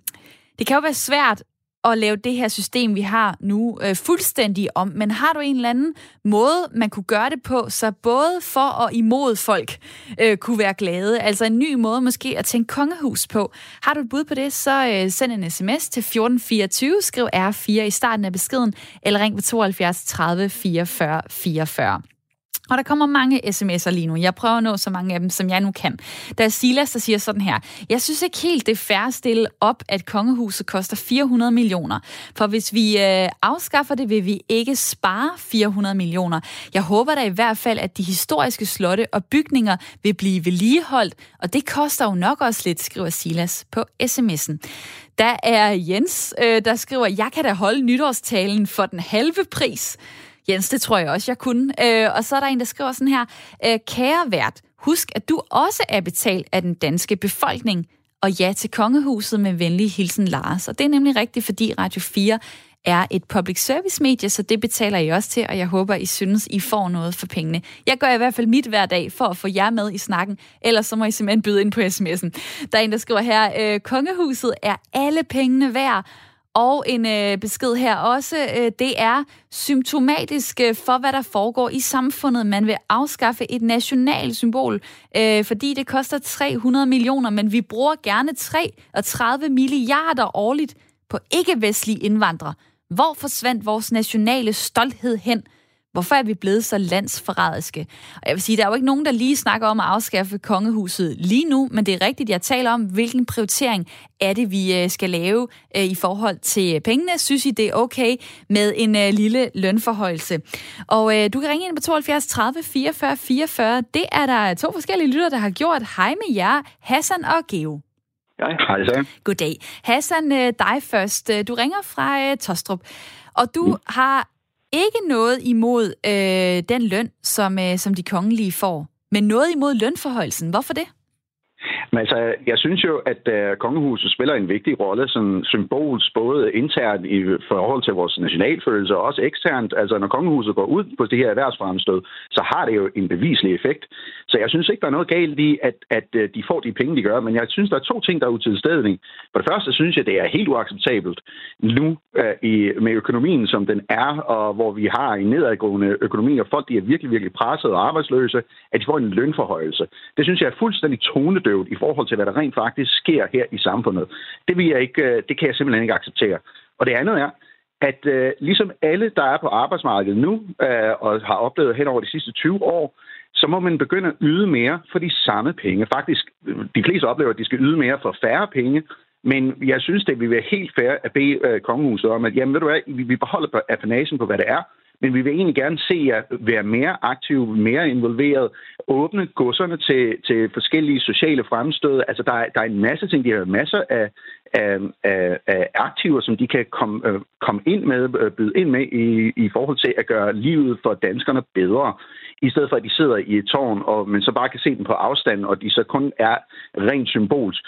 det kan jo være svært at lave det her system, vi har nu, øh, fuldstændig om. Men har du en eller anden måde, man kunne gøre det på, så både for og imod folk øh, kunne være glade? Altså en ny måde måske at tænke kongehus på. Har du et bud på det, så øh, send en sms til 1424, skriv R4 i starten af beskeden, eller ring på 72 30 44 44. Og der kommer mange sms'er lige nu. Jeg prøver at nå så mange af dem, som jeg nu kan. Der er Silas, der siger sådan her. Jeg synes ikke helt, det er fair at stille op, at kongehuset koster 400 millioner. For hvis vi øh, afskaffer det, vil vi ikke spare 400 millioner. Jeg håber da i hvert fald, at de historiske slotte og bygninger vil blive vedligeholdt. Og det koster jo nok også lidt, skriver Silas på sms'en. Der er Jens, øh, der skriver, jeg kan da holde nytårstalen for den halve pris. Jens, det tror jeg også, jeg kunne. Øh, og så er der en, der skriver sådan her. Øh, Kære vært, husk, at du også er betalt af den danske befolkning. Og ja til kongehuset med venlig hilsen Lars. Og det er nemlig rigtigt, fordi Radio 4 er et public service medie, så det betaler I også til, og jeg håber, I synes, I får noget for pengene. Jeg gør i hvert fald mit hver dag for at få jer med i snakken, ellers så må I simpelthen byde ind på sms'en. Der er en, der skriver her, øh, kongehuset er alle pengene værd, og en øh, besked her også, øh, det er symptomatisk øh, for, hvad der foregår i samfundet. Man vil afskaffe et nationalt symbol, øh, fordi det koster 300 millioner, men vi bruger gerne 33 milliarder årligt på ikke-vestlige indvandrere. Hvor forsvandt vores nationale stolthed hen? Hvorfor er vi blevet så landsforrædiske? Og jeg vil sige, der er jo ikke nogen, der lige snakker om at afskaffe kongehuset lige nu, men det er rigtigt, jeg taler om, hvilken prioritering er det, vi øh, skal lave øh, i forhold til pengene. Synes I, det er okay med en øh, lille lønforhøjelse? Og du kan ringe ind på 72 30 44 44. Det er der to forskellige lytter, der har gjort. Hej med jer, Hassan og Geo. Hej, hej så. Goddag. Hassan, dig først. Du ringer fra Tostrup. Og du mm. har ikke noget imod øh, den løn, som, øh, som de kongelige får, men noget imod lønforholdelsen. Hvorfor det? Men altså, jeg synes jo, at uh, kongehuset spiller en vigtig rolle som symbols, både internt i forhold til vores nationalfølelse og også eksternt. Altså, når kongehuset går ud på det her erhvervsfremstød, så har det jo en beviselig effekt. Så jeg synes ikke, der er noget galt i, at, at uh, de får de penge, de gør. Men jeg synes, der er to ting, der er utilstedning. For det første synes jeg, det er helt uacceptabelt nu uh, i, med økonomien, som den er, og hvor vi har en nedadgående økonomi, og folk de er virkelig, virkelig presset og arbejdsløse, at de får en lønforhøjelse. Det synes jeg er fuldstændig tonedøvt i forhold til, hvad der rent faktisk sker her i samfundet. Det, vil jeg ikke, øh, det kan jeg simpelthen ikke acceptere. Og det andet er, at øh, ligesom alle, der er på arbejdsmarkedet nu øh, og har oplevet hen over de sidste 20 år, så må man begynde at yde mere for de samme penge. Faktisk, øh, de fleste oplever, at de skal yde mere for færre penge, men jeg synes, det vil være helt fair at bede øh, kongehuset om, at jamen, ved du hvad, vi beholder appanagen på, hvad det er, men vi vil egentlig gerne se jer være mere aktive, mere involveret, åbne godserne til, til forskellige sociale fremstød. Altså, der er, der er en masse ting, de har masser af, af, af, af aktiver, som de kan komme, øh, komme ind med, øh, byde ind med i, i forhold til at gøre livet for danskerne bedre, i stedet for at de sidder i et tårn, og man så bare kan se dem på afstand, og de så kun er rent symbolsk.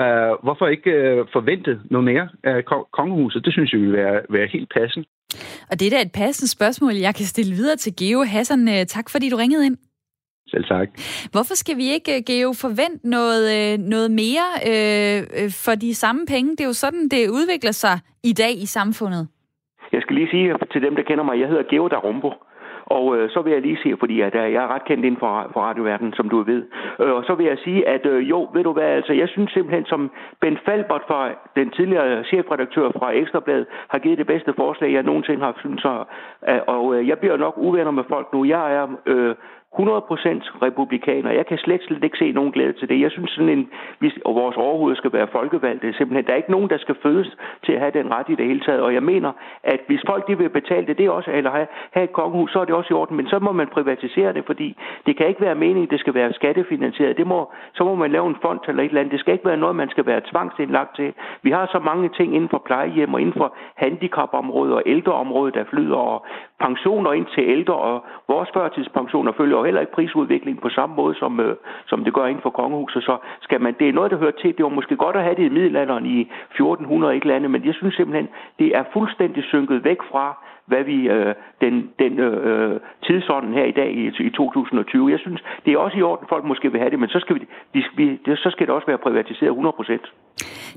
Uh, hvorfor ikke uh, forvente noget mere af kongehuset? Det synes jeg vil være, være helt passende. Og det er da et passende spørgsmål, jeg kan stille videre til Geo Hassan. Tak fordi du ringede ind. Selv tak. Hvorfor skal vi ikke, øh, Geo, forvente noget, øh, noget mere øh, øh, for de samme penge? Det er jo sådan, det udvikler sig i dag i samfundet. Jeg skal lige sige til dem, der kender mig, jeg hedder Geo Darumbo. Og øh, så vil jeg lige sige, fordi at, øh, jeg er ret kendt inden for, for radioverdenen, som du ved. Øh, og så vil jeg sige, at øh, jo, ved du hvad, altså jeg synes simpelthen, som Ben Falbert fra den tidligere chefredaktør fra Ekstrabladet har givet det bedste forslag, jeg nogensinde har syntes. Og, øh, og øh, jeg bliver nok uvenner med folk nu. Jeg er øh, 100% republikaner. Jeg kan slet, slet ikke se nogen glæde til det. Jeg synes sådan en, hvis, og vores overhoved skal være folkevalgte. Simpelthen, der er ikke nogen, der skal fødes til at have den ret i det hele taget. Og jeg mener, at hvis folk de vil betale det, det er også, eller have, have et kongehus, så er det også i orden. Men så må man privatisere det, fordi det kan ikke være meningen, det skal være skattefinansieret. Det må, så må man lave en fond eller et eller andet. Det skal ikke være noget, man skal være tvangsindlagt til. Vi har så mange ting inden for plejehjem og inden for handicapområdet og ældreområdet, der flyder, og pensioner ind til ældre, og vores førtidspensioner følger jo heller ikke prisudviklingen på samme måde, som, øh, som det gør inden for kongehuset. Så skal man, det er noget, der hører til. Det var måske godt at have det i middelalderen i 1400 ikke andet, men jeg synes simpelthen, det er fuldstændig synket væk fra, hvad vi øh, den, den øh, tidsånden her i dag i, i 2020. Jeg synes, det er også i orden, folk måske vil have det, men så skal, vi, vi, vi, det, så skal det også være privatiseret 100 procent.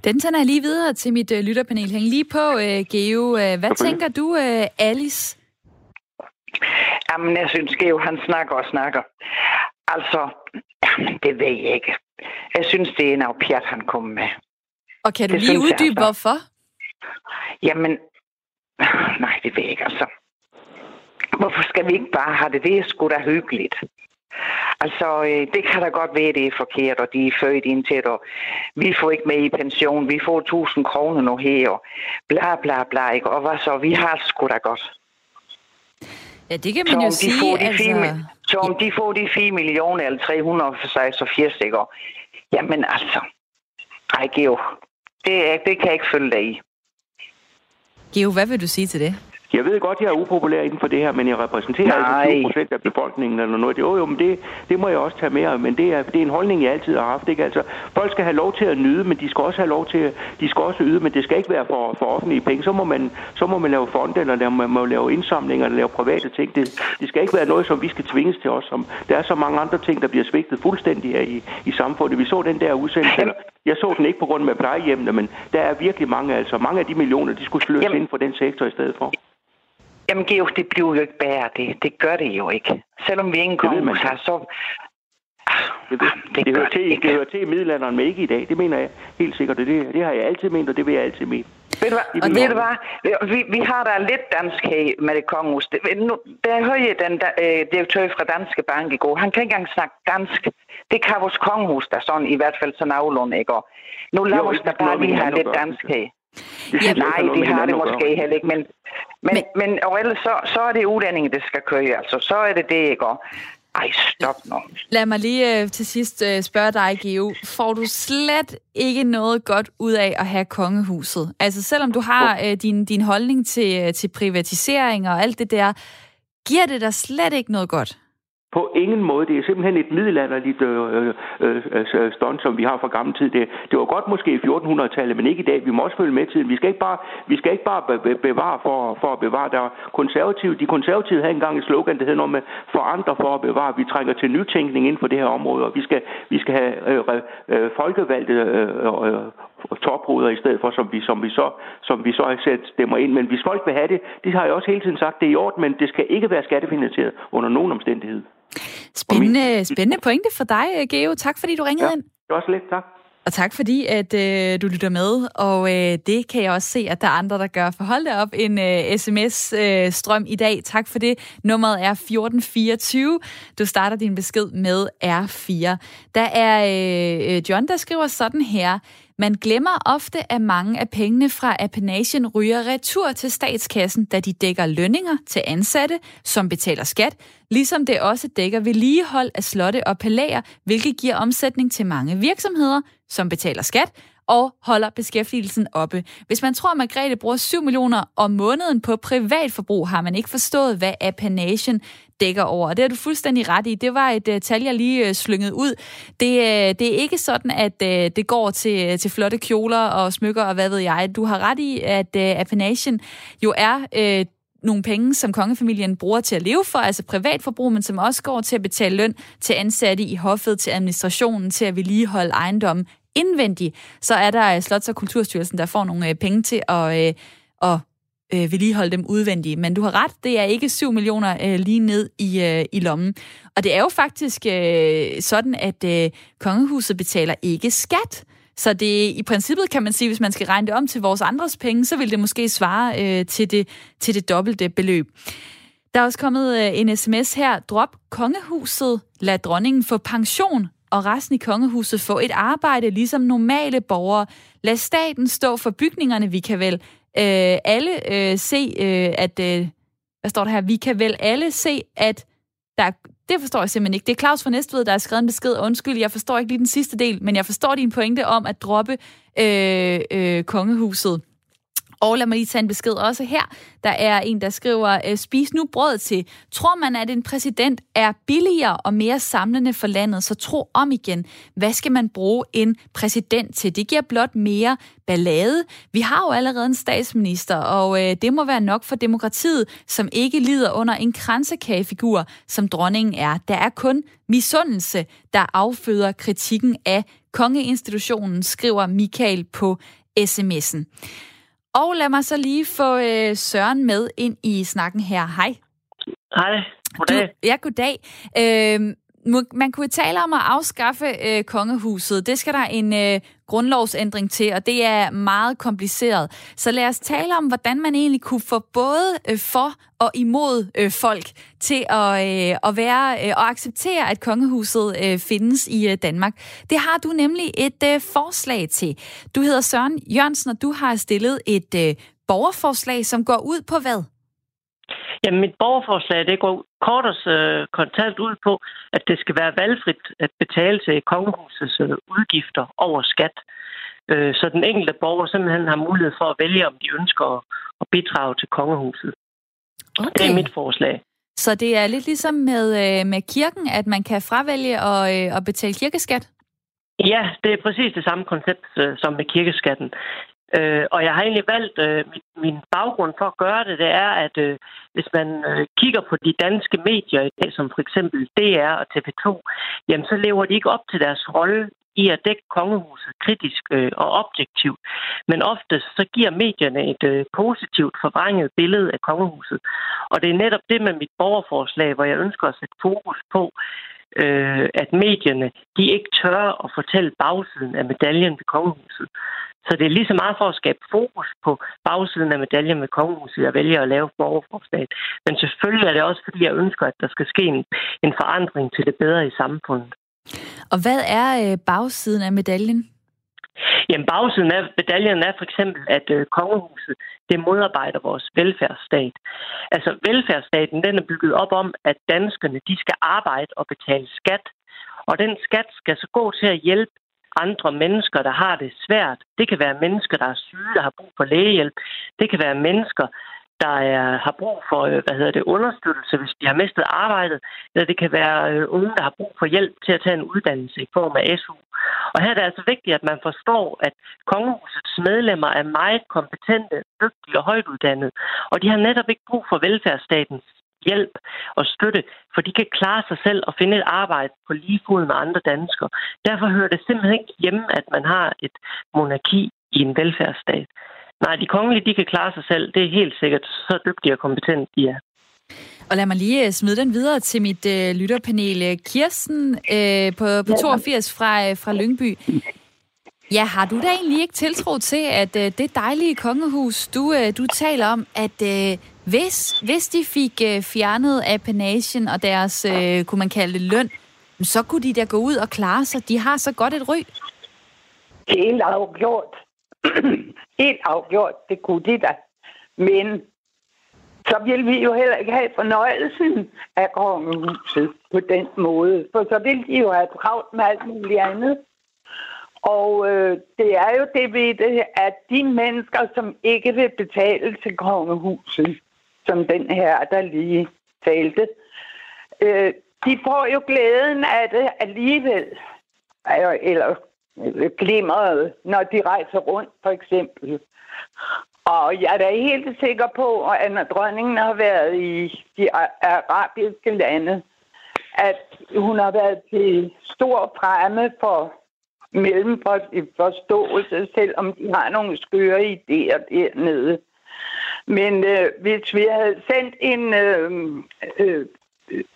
Den tager jeg lige videre til mit øh, lytterpanel. Hæng lige på, øh, Geo. Øh, hvad tænker du, øh, Alice? Jamen, jeg synes, Geo, han snakker og snakker. Altså, det ved jeg ikke. Jeg synes, det er noget pjat, han kommer med. Og kan du det lige uddybe, altså. hvorfor? Jamen, nej, det ved jeg ikke, altså. Hvorfor skal vi ikke bare have det? Det er sgu da hyggeligt. Altså, øh, det kan da godt være, det er forkert, og de er født ind til det, og vi får ikke med i pension, vi får 1000 kroner nu her, og bla bla bla, ikke? og hvad så, vi har sgu da godt. Ja, det kan man jo sige. Får de altså... så om de får de 4 millioner eller 386 stykker, jamen altså, ej Geo, det, det kan jeg ikke følge dig i. Geo, hvad vil du sige til det? Jeg ved godt, jeg er upopulær inden for det her, men jeg repræsenterer Nej. altså 20 procent af befolkningen eller noget. Jo, jo, men det, det må jeg også tage med, men det er, det er en holdning, jeg altid har haft. Ikke? Altså, folk skal have lov til at nyde, men de skal også have lov til de skal også yde, men det skal ikke være for, for offentlige penge. Så må man, så må man lave fonde, eller lave, man må lave indsamlinger, eller lave private ting. Det, det skal ikke være noget, som vi skal tvinges til os. Som, der er så mange andre ting, der bliver svigtet fuldstændig af i, i samfundet. Vi så den der udsendelse, eller, jeg så den ikke på grund af plejehjemmene, men der er virkelig mange, altså mange af de millioner, de skulle sløse ind for den sektor i stedet for. Jamen, Georg, det bliver jo ikke bedre, det. Det gør det jo ikke. Selvom vi ingen kongehus har, så... Det, det, det, det, hører til, det hører til i middelalderen, men ikke i dag. Det mener jeg helt sikkert. Det, det har jeg altid ment, og det vil jeg altid mene. Ved du hvad? Og ved du hvad? Vi, vi har da lidt dansk her med det kongehus. Nu, der hører jeg den der, øh, direktør fra Danske Bank i går. Han kan ikke engang snakke dansk. Det kan vores kongehus da sådan, i hvert fald så navlund, ikke? Og nu lad os da bare lige have lidt dansk her. Ja, nej, det har det måske heller ikke, men, men, men, men og ellers så, så er det udlændinge, der skal køre, altså så er det det, ikke? ej, stop nu. Lad mig lige uh, til sidst uh, spørge dig, Geo. Får du slet ikke noget godt ud af at have kongehuset? Altså selvom du har uh, din, din holdning til, uh, til privatisering og alt det der, giver det dig slet ikke noget godt? På ingen måde. Det er simpelthen et middelalderligt øh øh, øh, øh, øh, stunt, som vi har fra gammel tid. Det, det var godt måske i 1400-tallet, men ikke i dag. Vi må også følge med tiden. Vi skal ikke bare, vi skal ikke bare bevare for, for at bevare. Der konservative, de konservative havde engang et slogan, der hedder noget med forandre for at bevare. Vi trænger til nytænkning inden for det her område, og vi skal, vi skal have øh, øh, folkevalgte øh, øh, topruder i stedet for, som vi, som vi så, som vi så har sat stemmer ind. Men hvis folk vil have det, det har jeg også hele tiden sagt, det er i orden, men det skal ikke være skattefinansieret under nogen omstændighed. Spændende, spændende pointe for dig, Geo. Tak fordi du ringede ja, ind. Det var også lidt, tak. Og tak fordi, at øh, du lytter med, og øh, det kan jeg også se, at der er andre, der gør. For hold da op en øh, sms-strøm øh, i dag. Tak for det. Nummeret er 1424. Du starter din besked med R4. Der er øh, øh, John, der skriver sådan her. Man glemmer ofte, at mange af pengene fra appenagen ryger retur til statskassen, da de dækker lønninger til ansatte, som betaler skat, ligesom det også dækker vedligehold af slotte og palæer, hvilket giver omsætning til mange virksomheder, som betaler skat, og holder beskæftigelsen oppe. Hvis man tror, at Margrethe bruger 7 millioner om måneden på privatforbrug, har man ikke forstået, hvad apanagen dækker over. det har du fuldstændig ret i. Det var et uh, tal, jeg lige uh, slyngede ud. Det, uh, det er ikke sådan, at uh, det går til, til flotte kjoler og smykker og hvad ved jeg. Du har ret i, at uh, apanagen jo er uh, nogle penge, som kongefamilien bruger til at leve for, altså privatforbrug, men som også går til at betale løn til ansatte i hoffet, til administrationen, til at vedligeholde ejendommen indvendig, Så er der øh, Slots- og Kulturstyrelsen, der får nogle øh, penge til at, øh, at øh, vedligeholde dem udvendigt. Men du har ret, det er ikke 7 millioner øh, lige ned i, øh, i lommen. Og det er jo faktisk øh, sådan, at øh, kongehuset betaler ikke skat. Så det i princippet kan man sige, hvis man skal regne det om til vores andres penge, så vil det måske svare øh, til, det, til det dobbelte beløb. Der er også kommet øh, en sms her. Drop kongehuset. Lad dronningen få pension og resten i kongehuset få et arbejde ligesom normale borgere. Lad staten stå for bygningerne. Vi kan vel øh, alle øh, se, øh, at... Øh, hvad står der her? Vi kan vel alle se, at der, det forstår jeg simpelthen ikke. Det er Claus fra Næstved, der har skrevet en besked. Undskyld, jeg forstår ikke lige den sidste del, men jeg forstår din pointe om at droppe øh, øh, kongehuset. Og lad mig lige tage en besked også her. Der er en, der skriver, øh, spis nu brød til. Tror man, at en præsident er billigere og mere samlende for landet, så tro om igen. Hvad skal man bruge en præsident til? Det giver blot mere ballade. Vi har jo allerede en statsminister, og øh, det må være nok for demokratiet, som ikke lider under en kransekagefigur, som dronningen er. Der er kun misundelse, der afføder kritikken af kongeinstitutionen, skriver Michael på sms'en. Og lad mig så lige få øh, Søren med ind i snakken her. Hej. Hej. Goddag. Du, ja, goddag. Øh, man kunne tale om at afskaffe øh, kongehuset. Det skal der en øh, grundlovsændring til, og det er meget kompliceret. Så lad os tale om, hvordan man egentlig kunne få både øh, for og imod øh, folk til at, øh, at være øh, og acceptere, at kongehuset øh, findes i øh, Danmark. Det har du nemlig et øh, forslag til. Du hedder Søren Jørgensen, og du har stillet et øh, borgerforslag, som går ud på hvad? Jamen, mit borgerforslag, det går kort og øh, kontant ud på, at det skal være valgfrit at betale til kongehusets øh, udgifter over skat. Øh, så den enkelte borger simpelthen har mulighed for at vælge, om de ønsker at, at bidrage til kongehuset. Okay. Det er mit forslag. Så det er lidt ligesom med, øh, med kirken, at man kan fravælge at, øh, at betale kirkeskat? Ja, det er præcis det samme koncept øh, som med kirkeskatten. Øh, og jeg har egentlig valgt, øh, min, min baggrund for at gøre det, det er, at øh, hvis man øh, kigger på de danske medier i dag, som for eksempel DR og TV2, jamen så lever de ikke op til deres rolle i at dække kongehuset kritisk øh, og objektivt. Men ofte så giver medierne et øh, positivt forvrænget billede af kongehuset. Og det er netop det med mit borgerforslag, hvor jeg ønsker at sætte fokus på, øh, at medierne de ikke tør at fortælle bagsiden af medaljen ved kongehuset. Så det er lige så meget for at skabe fokus på bagsiden af medaljen med kongehuset, jeg vælger at lave borgerforslaget. Men selvfølgelig er det også, fordi jeg ønsker, at der skal ske en, en forandring til det bedre i samfundet. Og hvad er øh, bagsiden af medaljen? Jamen, bagsiden af medaljen er for eksempel, at øh, kongehuset det modarbejder vores velfærdsstat. Altså, velfærdsstaten den er bygget op om, at danskerne de skal arbejde og betale skat. Og den skat skal så gå til at hjælpe andre mennesker, der har det svært. Det kan være mennesker, der er syge, der har brug for lægehjælp. Det kan være mennesker, der er, har brug for øh, hvad hedder det, understøttelse, hvis de har mistet arbejdet. Eller det kan være øh, unge, der har brug for hjælp til at tage en uddannelse i form af SU. Og her er det altså vigtigt, at man forstår, at kongehusets medlemmer er meget kompetente, dygtige og højtuddannede. Og de har netop ikke brug for velfærdsstatens hjælp og støtte, for de kan klare sig selv og finde et arbejde på lige fod med andre danskere. Derfor hører det simpelthen ikke hjemme, at man har et monarki i en velfærdsstat. Nej, de kongelige, de kan klare sig selv. Det er helt sikkert. Så dygtige og kompetente de er. Og lad mig lige øh, smide den videre til mit øh, lytterpanel. Kirsten øh, på, på 82 fra, øh, fra Lyngby. Ja, har du da egentlig ikke tiltro til, at øh, det dejlige kongehus, du, øh, du taler om, at øh, hvis, hvis de fik øh, fjernet apanagen og deres, øh, kunne man kalde det, løn, så kunne de da gå ud og klare sig. De har så godt et ry. Helt afgjort. Helt afgjort, det kunne de da. Men så vil vi jo heller ikke have fornøjelsen af kongehuset på den måde. For så vil de jo have travlt med alt muligt andet. Og øh, det er jo det ved det, at de mennesker, som ikke vil betale til kongehuset, som den her, der lige talte, øh, de får jo glæden af det alligevel. Eller Øh, glimmeret, når de rejser rundt, for eksempel. Og jeg er da helt sikker på, at når dronningen har været i de arabiske lande, at hun har været til stor fremme for forståelse, selvom de har nogle skøre idéer dernede. Men øh, hvis vi havde sendt en øh, øh,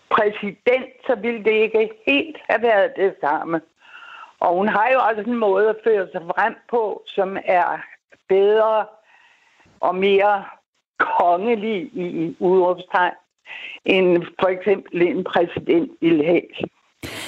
præsident, så ville det ikke helt have været det samme. Og hun har jo også en måde at føre sig frem på, som er bedre og mere kongelig i udråbstegn, end for eksempel en præsident ville have.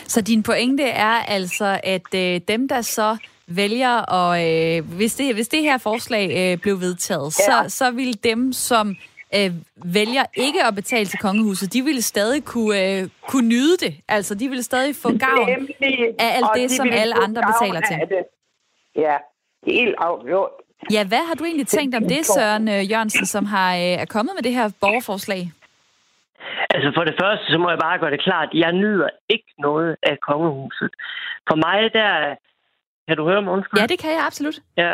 Så din pointe er altså, at øh, dem, der så vælger, og øh, hvis, det, hvis det her forslag øh, blev vedtaget, ja. så, så vil dem, som øh, vælger ikke at betale til kongehuset, de ville stadig kunne, øh, kunne nyde det. Altså, de ville stadig få gavn af alt det, de som alle andre betaler til. Det. Ja, helt afgjort. Ja, hvad har du egentlig tænkt om det, Søren øh, Jørgensen, som har øh, er kommet med det her borgerforslag? Altså for det første, så må jeg bare gøre det klart, jeg nyder ikke noget af kongehuset. For mig, der kan du høre mig, undskyld? Ja, det kan jeg absolut. Ja,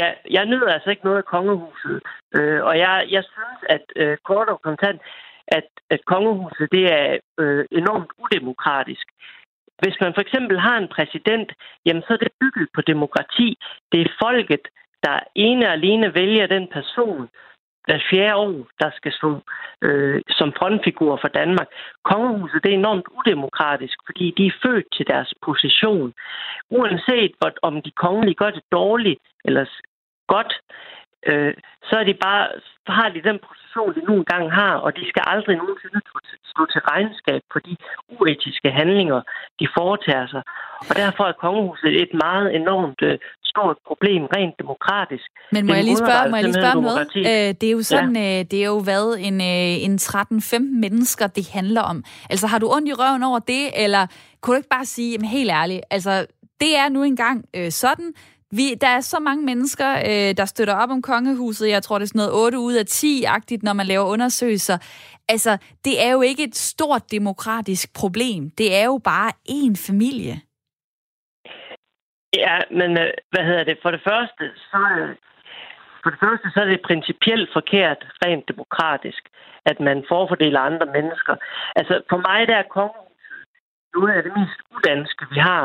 ja, jeg nyder altså ikke noget af kongehuset. Øh, og jeg, jeg synes, at øh, kort og kontant, at, at kongehuset det er øh, enormt udemokratisk. Hvis man for eksempel har en præsident, jamen så er det bygget på demokrati. Det er folket, der ene og alene vælger den person, hver fjerde år, der skal stå øh, som frontfigur for Danmark. Kongehuset det er enormt udemokratisk, fordi de er født til deres position. Uanset om de kongelige gør det dårligt eller godt, øh, så er de bare, har de den position, de nu engang har, og de skal aldrig nogensinde stå til regnskab for de uetiske handlinger, de foretager sig. Og derfor er kongehuset et meget enormt øh, stort problem rent demokratisk. Men må jeg lige spørge, må jeg lige spørge noget? Øh, det er jo sådan, ja. øh, det er jo hvad, en, øh, en 13-15 mennesker, det handler om. Altså har du ondt i røven over det, eller kunne du ikke bare sige, jamen helt ærligt, altså det er nu engang øh, sådan, vi, der er så mange mennesker, øh, der støtter op om kongehuset. Jeg tror, det er sådan noget 8 ud af 10-agtigt, når man laver undersøgelser. Altså, det er jo ikke et stort demokratisk problem. Det er jo bare én familie. Ja, men øh, hvad hedder det? For det første, så, øh, for det første, så er det principielt forkert, rent demokratisk, at man forfordeler andre mennesker. Altså, for mig der er kongehuset noget af det mest udanske, vi har.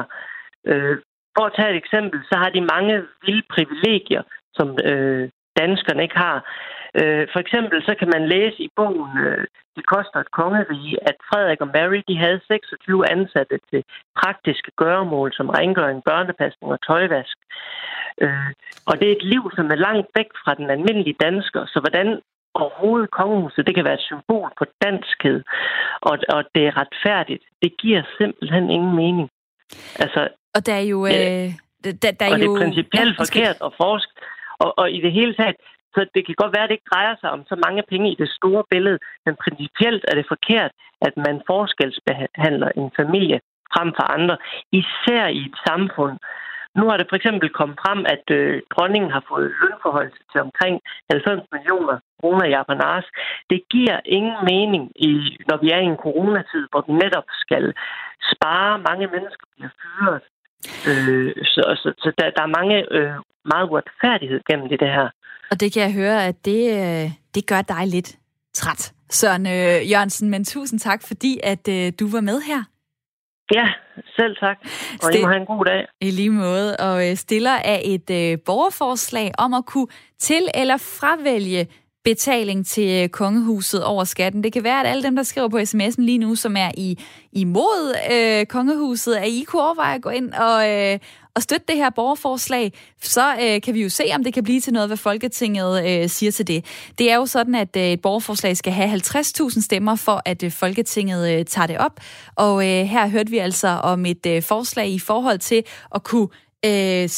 Øh, for at tage et eksempel, så har de mange vilde privilegier, som øh, danskerne ikke har. Øh, for eksempel så kan man læse i bogen øh, Det koster et kongerige, at Frederik og Mary de havde 26 ansatte til praktiske gøremål som rengøring, børnepasning og tøjvask. Øh, og det er et liv, som er langt væk fra den almindelige dansker. Så hvordan overhovedet kongehuset, det kan være et symbol på danskhed, og, og det er retfærdigt. Det giver simpelthen ingen mening. Altså, og der er jo... Øh, der, der er og jo, det er principielt ja, forkert at forske. Og, og i det hele taget, så det kan godt være, at det ikke drejer sig om så mange penge i det store billede, men principielt er det forkert, at man forskelsbehandler en familie frem for andre, især i et samfund. Nu har det for eksempel kommet frem, at øh, dronningen har fået lønforhold til omkring 90 millioner kroner i apanage. Det giver ingen mening, i, når vi er i en coronatid, hvor vi netop skal spare. Mange mennesker bliver fyret. Øh, så så, så der, der er mange øh, meget uretfærdighed gennem det, det her. Og det kan jeg høre, at det, øh, det gør dig lidt træt, Søren øh, Jørgensen. Men tusind tak, fordi at øh, du var med her. Ja, selv tak. Og Stil- I må have en god dag. I lige måde. Og øh, stiller af et øh, borgerforslag om at kunne til- eller fravælge betaling til øh, kongehuset over skatten. Det kan være, at alle dem, der skriver på sms'en lige nu, som er i, imod øh, kongehuset, at I kunne overveje at gå ind og, øh, og støtte det her borgerforslag, så øh, kan vi jo se, om det kan blive til noget, hvad Folketinget øh, siger til det. Det er jo sådan, at øh, et borgerforslag skal have 50.000 stemmer for, at øh, Folketinget øh, tager det op. Og øh, her hørte vi altså om et øh, forslag i forhold til at kunne øh,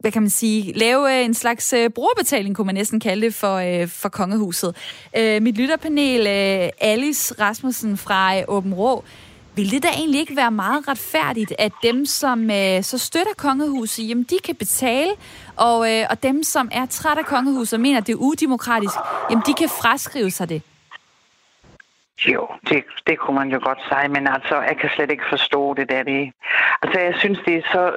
hvad kan man sige, lave øh, en slags øh, brugerbetaling, kunne man næsten kalde det, for, øh, for kongehuset. Øh, mit lytterpanel, øh, Alice Rasmussen fra øh, Åben Rå, vil det da egentlig ikke være meget retfærdigt, at dem, som øh, så støtter kongehuset, jamen de kan betale, og, øh, og dem, som er træt af kongehuset og mener, at det er udemokratisk, jamen de kan fraskrive sig det? Jo, det, det kunne man jo godt sige, men altså, jeg kan slet ikke forstå det der. Det. Altså, jeg synes, det er så,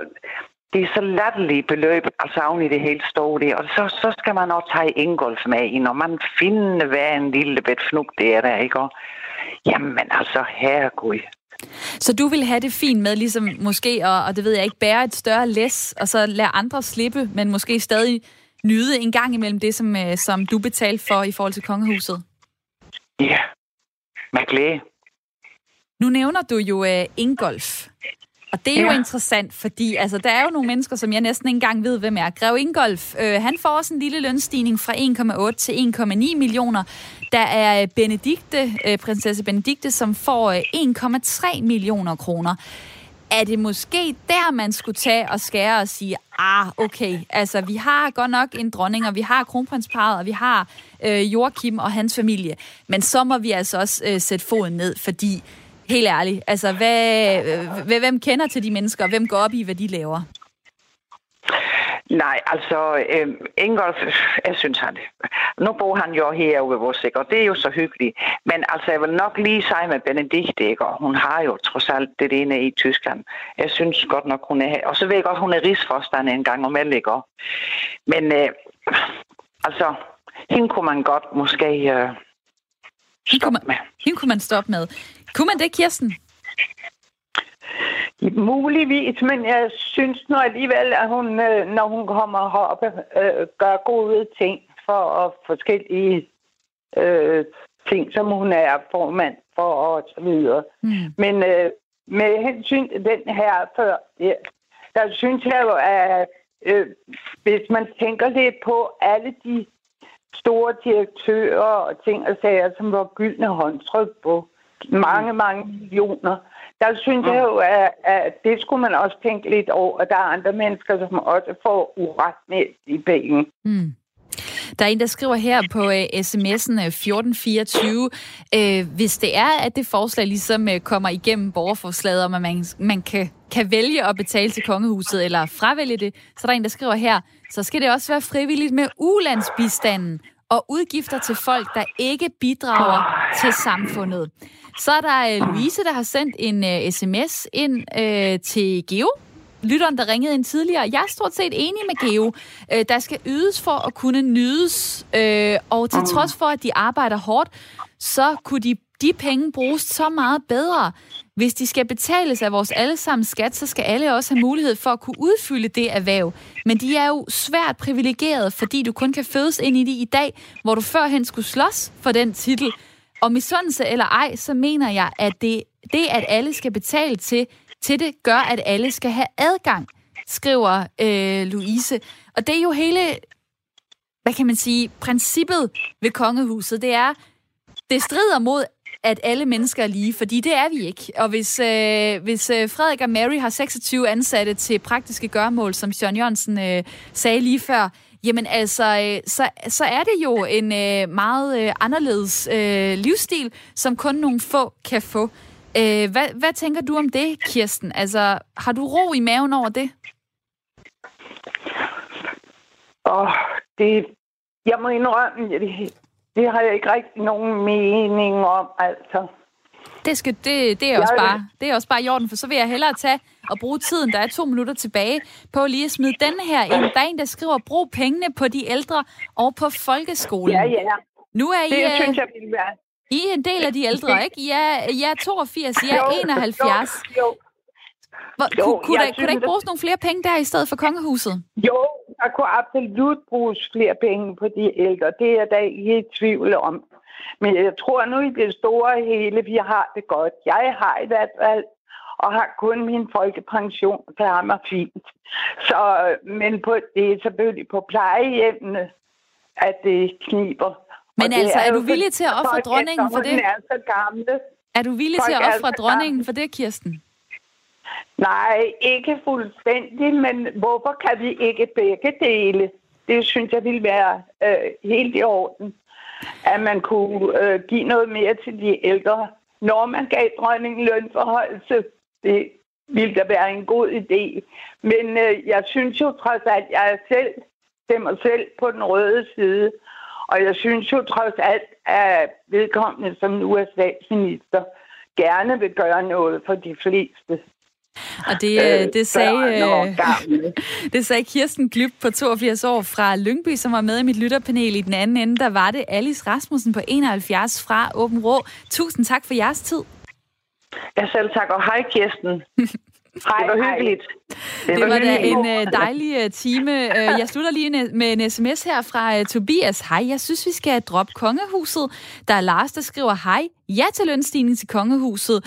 det er så latterlige beløb, altså oven i det helt store det. Og så, så skal man også tage Ingolf med ind, og man finder hvad en lille bit fnuk det er der, ikke? Og, jamen altså, herregud. Så du vil have det fint med ligesom måske, og, og det ved jeg ikke, bære et større læs, og så lade andre slippe, men måske stadig nyde en gang imellem det, som, øh, som du betalte for i forhold til kongehuset? Ja, glæde. Nu nævner du jo uh, Ingolf. Og det er ja. jo interessant, fordi altså, der er jo nogle mennesker, som jeg næsten ikke engang ved, hvem er. Grev Ingolf, øh, han får også en lille lønstigning fra 1,8 til 1,9 millioner. Der er Benedikte, øh, prinsesse Benedikte, som får øh, 1,3 millioner kroner. Er det måske der, man skulle tage og skære og sige, ah, okay, altså vi har godt nok en dronning, og vi har kronprinsparet, og vi har øh, Joachim og hans familie, men så må vi altså også øh, sætte foden ned, fordi Helt ærligt. Altså, hvad, øh, hvem kender til de mennesker, og hvem går op i, hvad de laver? Nej, altså, øh, Ingolf, jeg synes han det. Nu bor han jo her ved vores og det er jo så hyggeligt. Men altså, jeg vil nok lige sige med Benedikte, ikke? og hun har jo trods alt det ene i Tyskland. Jeg synes godt nok, hun er her. Og så ved jeg godt, hun er rigsforstander en gang om ikke? Men øh, altså, hende kunne man godt måske øh, stoppe med. Hende kunne man stoppe med. Kunne man det, Kirsten? Muligvis, men jeg synes nu alligevel, at hun, øh, når hun kommer herop, øh, gør gode ting for forskellige øh, ting, som hun er formand for og så videre. Mm. Men øh, med hensyn til den her før, ja, der synes jeg jo, at øh, hvis man tænker lidt på alle de store direktører og ting og sager, som var gyldne håndtryk på, mange, mange millioner. Der synes jeg jo, at, at det skulle man også tænke lidt over, at der er andre mennesker, som også får uretmæssige penge. Mm. Der er en, der skriver her på uh, sms'en 1424, uh, hvis det er, at det forslag ligesom uh, kommer igennem borgerforslaget om, at man, man kan, kan vælge at betale til kongehuset eller fravælge det, så er der en, der skriver her, så skal det også være frivilligt med ulandsbistanden og udgifter til folk, der ikke bidrager til samfundet. Så er der øh, Louise, der har sendt en øh, uh, sms ind uh, til Geo, lytteren, der ringede ind tidligere. Jeg er stort set enig med Geo. Uh, der skal ydes for at kunne nydes, uh, og til trods for, at de arbejder hårdt, så kunne de, de penge bruges så meget bedre. Hvis de skal betales af vores allesammens skat, så skal alle også have mulighed for at kunne udfylde det erhverv. Men de er jo svært privilegerede, fordi du kun kan fødes ind i det i dag, hvor du førhen skulle slås for den titel. Og misundelse eller ej, så mener jeg, at det, det at alle skal betale til, til det, gør, at alle skal have adgang, skriver øh, Louise. Og det er jo hele, hvad kan man sige, princippet ved kongehuset. Det er, det strider mod at alle mennesker er lige, fordi det er vi ikke. Og hvis, øh, hvis øh, Frederik og Mary har 26 ansatte til praktiske gørmål, som John Jørgensen øh, sagde lige før, jamen altså, øh, så, så er det jo en øh, meget øh, anderledes øh, livsstil, som kun nogle få kan få. Øh, hvad, hvad tænker du om det, Kirsten? Altså, har du ro i maven over det? Åh, oh, det... Jeg må indrømme, det, har jeg ikke rigtig nogen mening om, altså. Det, skal, det, det, er også bare, det er også bare i orden, for så vil jeg hellere tage og bruge tiden, der er to minutter tilbage, på lige at smide den her ind. Der er en, der skriver, brug pengene på de ældre og på folkeskolen. Ja, ja. Nu er I, det øh, synes jeg vil være. I er en del af de ældre, ikke? I er, I er 82, I er 71. Jo, jo. Hvor, jo, kunne, kunne, der, kunne der ikke bruges nogle flere penge der i stedet for kongehuset? Jo, der kunne absolut bruges flere penge på de ældre. Det er der ikke i tvivl om. Men jeg tror nu i det store hele, vi har det godt. Jeg har i hvert fald og har kun min folkepension, der har mig fint. Så, men på, det er selvfølgelig på plejehjemmene, at det kniber. Men altså, er, er du villig til at ofre dronningen for det? Er så gamle. Er du villig til at ofre dronningen for det, Kirsten? Nej, ikke fuldstændig, men hvorfor kan vi ikke begge dele? Det synes jeg ville være øh, helt i orden. At man kunne øh, give noget mere til de ældre. Når man gav dronningen lønforholdelse, det ville da være en god idé. Men øh, jeg synes jo trods alt, at jeg selv stemmer selv på den røde side. Og jeg synes jo trods alt, at vedkommende, som nu er statsminister, gerne vil gøre noget for de fleste. Og det, øh, det, sagde, øh, det sagde Kirsten Glyb på 82 år fra Lyngby, som var med i mit lytterpanel i den anden ende. Der var det Alice Rasmussen på 71 fra Åben Rå. Tusind tak for jeres tid. Ja, selv tak, og hej Kirsten. Hej, det var hyggeligt. Det, det var, var da en uh, dejlig uh, time. Uh, jeg slutter lige med en sms her fra Tobias. Hej, jeg synes, vi skal droppe kongehuset. Der er Lars, der skriver, hej, ja til lønstigning til kongehuset.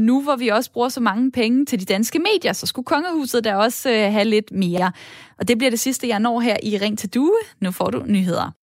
Nu hvor vi også bruger så mange penge til de danske medier, så skulle kongehuset da også have lidt mere. Og det bliver det sidste, jeg når her i Ring til Due. Nu får du nyheder.